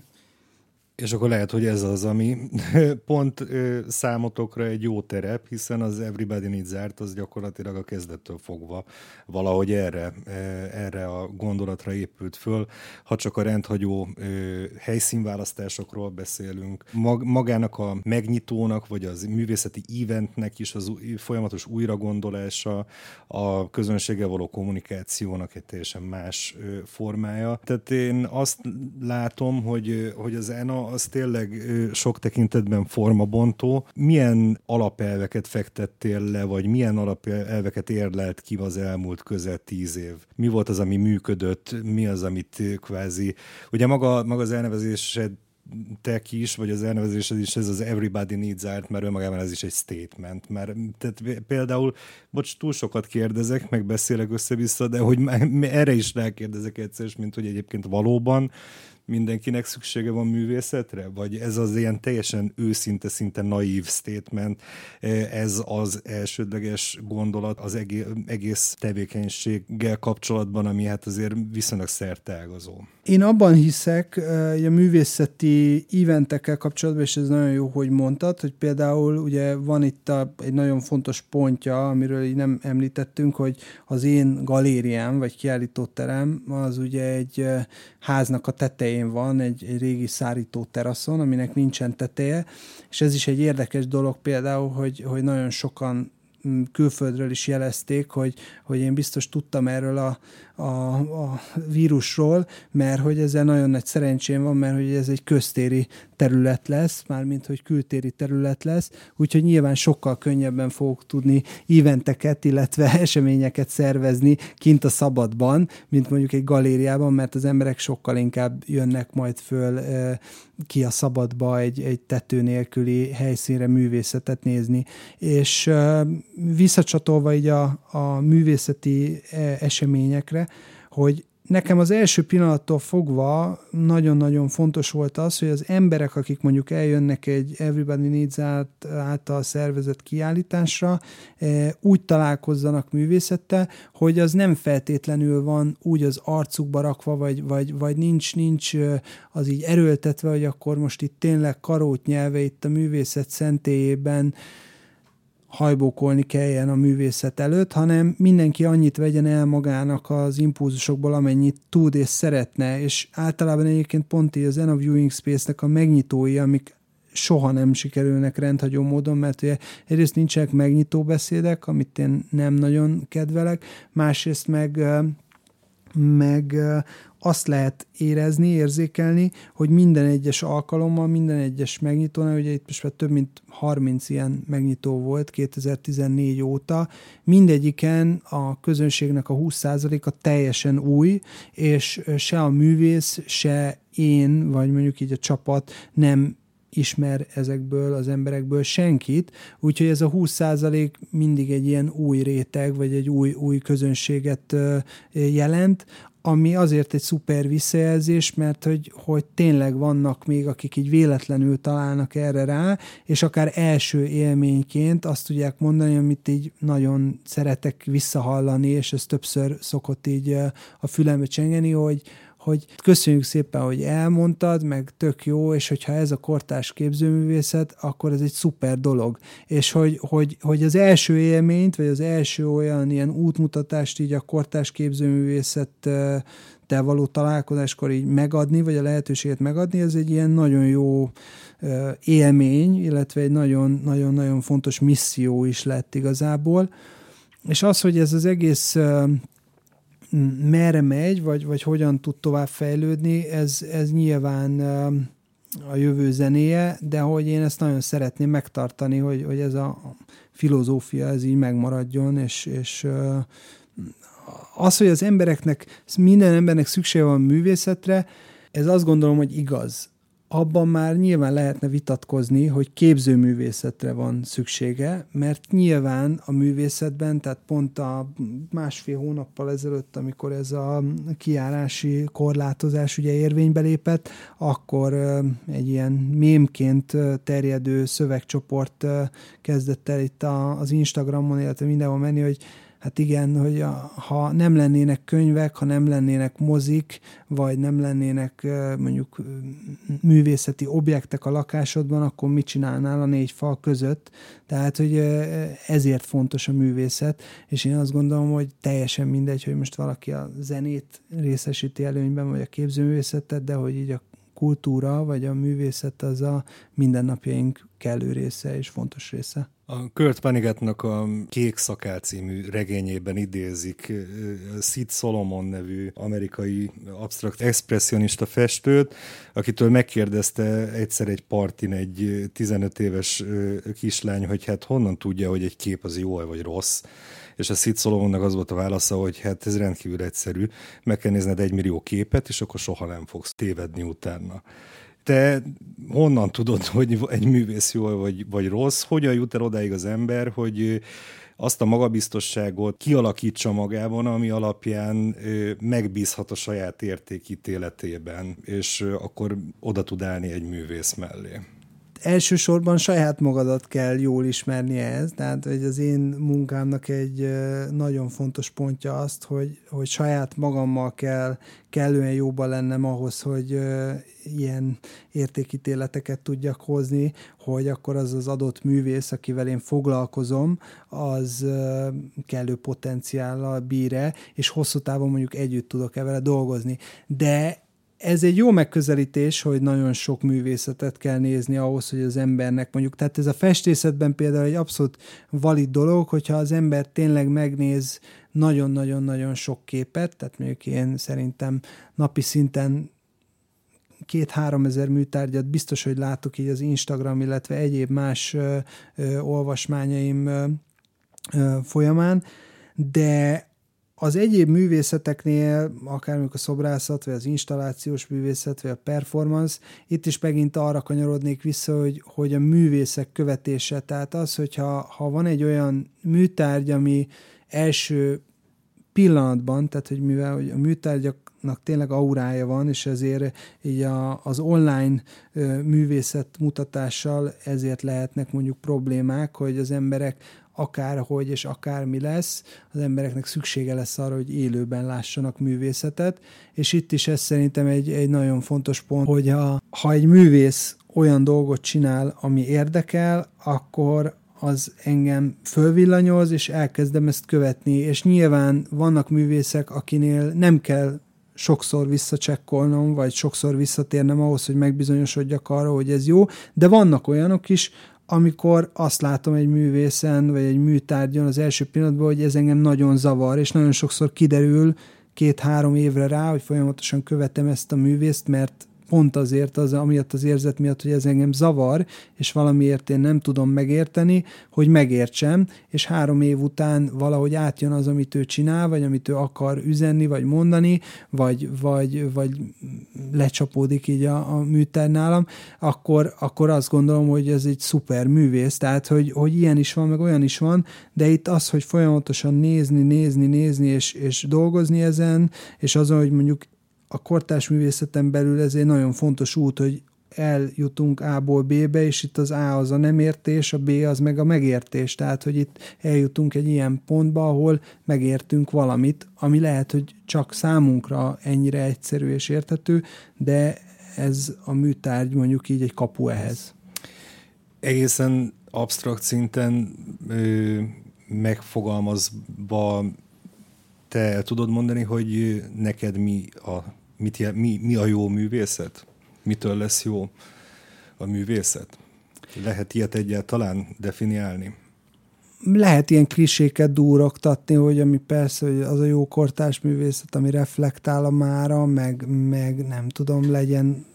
És akkor lehet, hogy ez az, ami pont számotokra egy jó terep, hiszen az Everybody Needs Art az gyakorlatilag a kezdettől fogva valahogy erre, erre a gondolatra épült föl. Ha csak a rendhagyó ö, helyszínválasztásokról beszélünk, mag, magának a megnyitónak, vagy az művészeti eventnek is az folyamatos újragondolása, a közönséggel való kommunikációnak egy teljesen más formája. Tehát én azt látom, hogy, hogy az ENA az tényleg sok tekintetben formabontó. Milyen alapelveket fektettél le, vagy milyen alapelveket érlelt ki az elmúlt közel tíz év? Mi volt az, ami működött, mi az, amit kvázi... Ugye maga, maga az elnevezésed tek is, vagy az elnevezésed is, ez az everybody needs art, mert önmagában ez is egy statement. Mert tehát például, bocs, túl sokat kérdezek, meg beszélek össze-vissza, de hogy erre is rákérdezek egyszer, mint hogy egyébként valóban mindenkinek szüksége van művészetre? Vagy ez az ilyen teljesen őszinte, szinte naív statement, e, ez az elsődleges gondolat az egész tevékenységgel kapcsolatban, ami hát azért viszonylag szerteágazó. Én abban hiszek, a művészeti eventekkel kapcsolatban, és ez nagyon jó, hogy mondtad, hogy például ugye van itt a, egy nagyon fontos pontja, amiről így nem említettünk, hogy az én galériám, vagy kiállítóterem, az ugye egy háznak a tetején van, egy, egy régi szárító teraszon, aminek nincsen teteje, és ez is egy érdekes dolog például, hogy, hogy nagyon sokan külföldről is jelezték, hogy, hogy én biztos tudtam erről a, a, a vírusról, mert hogy ezzel nagyon nagy szerencsém van, mert hogy ez egy köztéri terület lesz, mármint hogy kültéri terület lesz, úgyhogy nyilván sokkal könnyebben fogok tudni éventeket, illetve eseményeket szervezni kint a szabadban, mint mondjuk egy galériában, mert az emberek sokkal inkább jönnek majd föl ki a szabadba egy, egy tető nélküli helyszínre művészetet nézni. És visszacsatolva így a, a művészeti eseményekre, hogy nekem az első pillanattól fogva nagyon-nagyon fontos volt az, hogy az emberek, akik mondjuk eljönnek egy Everybody Needs Art által szervezett kiállításra, eh, úgy találkozzanak művészettel, hogy az nem feltétlenül van úgy az arcukba rakva, vagy, vagy, vagy nincs, nincs eh, az így erőltetve, hogy akkor most itt tényleg karót nyelve itt a művészet szentélyében hajbókolni kelljen a művészet előtt, hanem mindenki annyit vegyen el magának az impulzusokból, amennyit tud és szeretne, és általában egyébként pont így az Zen of Viewing Space-nek a megnyitói, amik soha nem sikerülnek rendhagyó módon, mert ugye egyrészt nincsenek megnyitó beszédek, amit én nem nagyon kedvelek, másrészt meg meg azt lehet érezni, érzékelni, hogy minden egyes alkalommal, minden egyes megnyitónál, ugye itt most már több mint 30 ilyen megnyitó volt 2014 óta, mindegyiken a közönségnek a 20%-a teljesen új, és se a művész, se én, vagy mondjuk így a csapat nem ismer ezekből az emberekből senkit, úgyhogy ez a 20% mindig egy ilyen új réteg, vagy egy új, új közönséget jelent, ami azért egy szuper visszajelzés, mert hogy, hogy tényleg vannak még, akik így véletlenül találnak erre rá, és akár első élményként azt tudják mondani, amit így nagyon szeretek visszahallani, és ez többször szokott így a fülembe csengeni, hogy, hogy köszönjük szépen, hogy elmondtad, meg tök jó, és hogyha ez a kortás képzőművészet, akkor ez egy szuper dolog. És hogy, hogy, hogy az első élményt, vagy az első olyan ilyen útmutatást így a kortás képzőművészettel való találkozáskor így megadni, vagy a lehetőséget megadni, ez egy ilyen nagyon jó élmény, illetve egy nagyon-nagyon fontos misszió is lett igazából. És az, hogy ez az egész merre megy, vagy, vagy hogyan tud tovább fejlődni, ez, ez nyilván a jövő zenéje, de hogy én ezt nagyon szeretném megtartani, hogy, hogy ez a filozófia ez így megmaradjon, és, és az, hogy az embereknek, minden embernek szüksége van művészetre, ez azt gondolom, hogy igaz. Abban már nyilván lehetne vitatkozni, hogy képzőművészetre van szüksége, mert nyilván a művészetben, tehát pont a másfél hónappal ezelőtt, amikor ez a kiárási korlátozás ugye érvénybe lépett, akkor egy ilyen mémként terjedő szövegcsoport kezdett el itt az Instagramon, illetve mindenhol menni, hogy Hát igen, hogy a, ha nem lennének könyvek, ha nem lennének mozik, vagy nem lennének mondjuk művészeti objektek a lakásodban, akkor mit csinálnál a négy fal között? Tehát, hogy ezért fontos a művészet, és én azt gondolom, hogy teljesen mindegy, hogy most valaki a zenét részesíti előnyben, vagy a képzőművészetet, de hogy így a kultúra, vagy a művészet az a mindennapjaink kellő része és fontos része. A Kurt Vonneguttnak a Kék Szakál című regényében idézik Sid Solomon nevű amerikai absztrakt expressionista festőt, akitől megkérdezte egyszer egy partin egy 15 éves kislány, hogy hát honnan tudja, hogy egy kép az jó vagy rossz és a Sid Solomonnak az volt a válasza, hogy hát ez rendkívül egyszerű, meg kell nézned egy millió képet, és akkor soha nem fogsz tévedni utána te honnan tudod, hogy egy művész jó vagy, vagy rossz? Hogyan jut el odáig az ember, hogy azt a magabiztosságot kialakítsa magában, ami alapján megbízhat a saját értékítéletében, és akkor oda tud állni egy művész mellé elsősorban saját magadat kell jól ismerni ehhez, tehát hogy az én munkámnak egy nagyon fontos pontja azt, hogy, hogy saját magammal kell kellően jóban lennem ahhoz, hogy ilyen értékítéleteket tudjak hozni, hogy akkor az az adott művész, akivel én foglalkozom, az kellő potenciállal bír és hosszú távon mondjuk együtt tudok-e vele dolgozni. De ez egy jó megközelítés, hogy nagyon sok művészetet kell nézni ahhoz, hogy az embernek mondjuk, tehát ez a festészetben például egy abszolút valid dolog, hogyha az ember tényleg megnéz nagyon-nagyon-nagyon sok képet, tehát mondjuk én szerintem napi szinten két-három ezer műtárgyat biztos, hogy látok így az Instagram, illetve egyéb más ö, ö, olvasmányaim ö, ö, folyamán, de az egyéb művészeteknél, akár a szobrászat, vagy az installációs művészet, vagy a performance, itt is megint arra kanyarodnék vissza, hogy, hogy a művészek követése, tehát az, hogyha ha van egy olyan műtárgy, ami első pillanatban, tehát hogy mivel hogy a műtárgyaknak tényleg aurája van, és ezért így a, az online művészet mutatással ezért lehetnek mondjuk problémák, hogy az emberek akárhogy és akármi lesz, az embereknek szüksége lesz arra, hogy élőben lássanak művészetet, és itt is ez szerintem egy, egy nagyon fontos pont, hogy ha, ha egy művész olyan dolgot csinál, ami érdekel, akkor az engem fölvillanyoz, és elkezdem ezt követni, és nyilván vannak művészek, akinél nem kell sokszor visszacsekkolnom, vagy sokszor visszatérnem ahhoz, hogy megbizonyosodjak arra, hogy ez jó, de vannak olyanok is, amikor azt látom egy művészen, vagy egy műtárgyon az első pillanatban, hogy ez engem nagyon zavar, és nagyon sokszor kiderül két-három évre rá, hogy folyamatosan követem ezt a művészt, mert pont azért, az, amiatt az érzet miatt, hogy ez engem zavar, és valamiért én nem tudom megérteni, hogy megértsem, és három év után valahogy átjön az, amit ő csinál, vagy amit ő akar üzenni, vagy mondani, vagy, vagy, vagy lecsapódik így a, a műter nálam, akkor, akkor azt gondolom, hogy ez egy szuper művész, tehát hogy, hogy ilyen is van, meg olyan is van, de itt az, hogy folyamatosan nézni, nézni, nézni, és, és dolgozni ezen, és azon, hogy mondjuk a kortárs művészeten belül ez egy nagyon fontos út, hogy eljutunk A-ból B-be, és itt az A az a nem értés, a B az meg a megértés. Tehát, hogy itt eljutunk egy ilyen pontba, ahol megértünk valamit, ami lehet, hogy csak számunkra ennyire egyszerű és értető, de ez a műtárgy mondjuk így egy kapu ehhez. Egészen absztrakt szinten ö, megfogalmazva te tudod mondani, hogy neked mi a, mit, mi, mi a jó művészet? Mitől lesz jó a művészet? Lehet ilyet egyáltalán definiálni? Lehet ilyen kliséket dúroktatni, hogy ami persze, hogy az a jó kortás művészet, ami reflektál a mára, meg, meg nem tudom, legyen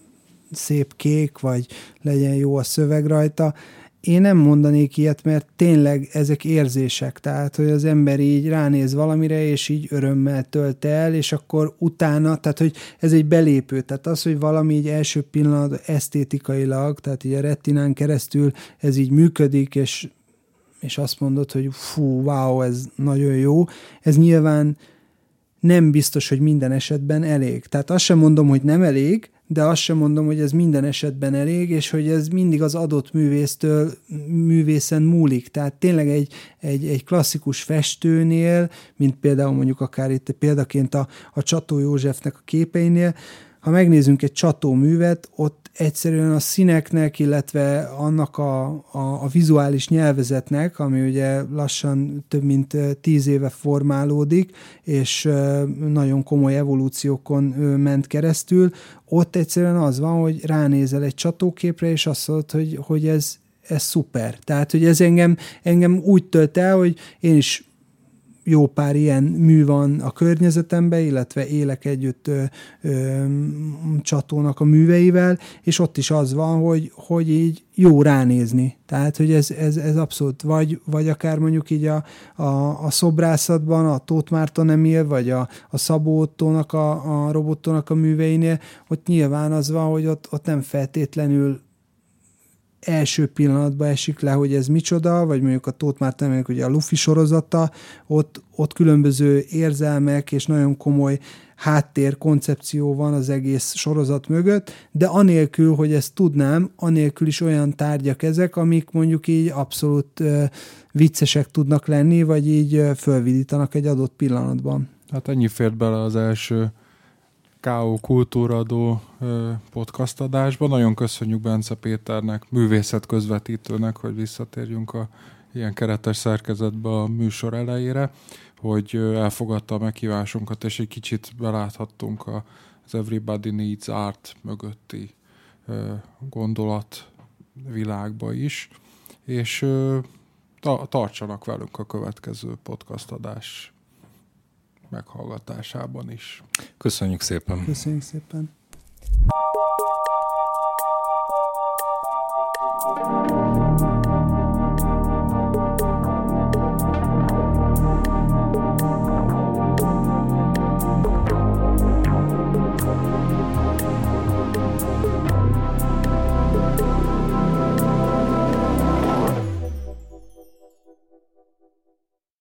szép kék, vagy legyen jó a szöveg rajta én nem mondanék ilyet, mert tényleg ezek érzések, tehát hogy az ember így ránéz valamire, és így örömmel tölt el, és akkor utána, tehát hogy ez egy belépő, tehát az, hogy valami így első pillanat esztétikailag, tehát így a retinán keresztül ez így működik, és, és azt mondod, hogy fú, wow, ez nagyon jó, ez nyilván nem biztos, hogy minden esetben elég. Tehát azt sem mondom, hogy nem elég, de azt sem mondom, hogy ez minden esetben elég, és hogy ez mindig az adott művésztől, művészen múlik. Tehát tényleg egy, egy, egy klasszikus festőnél, mint például mondjuk akár itt példaként a, a Csató Józsefnek a képeinél, ha megnézzünk egy csató művet, ott egyszerűen a színeknek, illetve annak a, a, a vizuális nyelvezetnek, ami ugye lassan több mint tíz éve formálódik, és nagyon komoly evolúciókon ment keresztül, ott egyszerűen az van, hogy ránézel egy csatóképre, és azt mondod, hogy, hogy ez, ez szuper. Tehát, hogy ez engem, engem úgy tölt el, hogy én is jó pár ilyen mű van a környezetemben, illetve élek együtt ö, ö, csatónak a műveivel, és ott is az van, hogy, hogy így jó ránézni. Tehát, hogy ez, ez, ez abszolút, vagy, vagy akár mondjuk így a, a, a szobrászatban, a Tóth Márton Emil, vagy a, a Szabó Ottónak, a, a robottónak a műveinél, ott nyilván az van, hogy ott, ott nem feltétlenül első pillanatban esik le, hogy ez micsoda, vagy mondjuk a Tóth Márton, hogy a Luffy sorozata, ott, ott különböző érzelmek és nagyon komoly háttér koncepció van az egész sorozat mögött, de anélkül, hogy ezt tudnám, anélkül is olyan tárgyak ezek, amik mondjuk így abszolút uh, viccesek tudnak lenni, vagy így uh, fölvidítanak egy adott pillanatban. Hát ennyi fért bele az első K.O. Kultúradó podcast adásban. Nagyon köszönjük Bence Péternek, művészet közvetítőnek, hogy visszatérjünk a ilyen keretes szerkezetbe a műsor elejére, hogy elfogadta a meghívásunkat, és egy kicsit beláthattunk az Everybody Needs Art mögötti gondolat világba is, és tartsanak velünk a következő podcast adás meghallgatásában is. Köszönjük szépen. Köszönjük szépen. thank you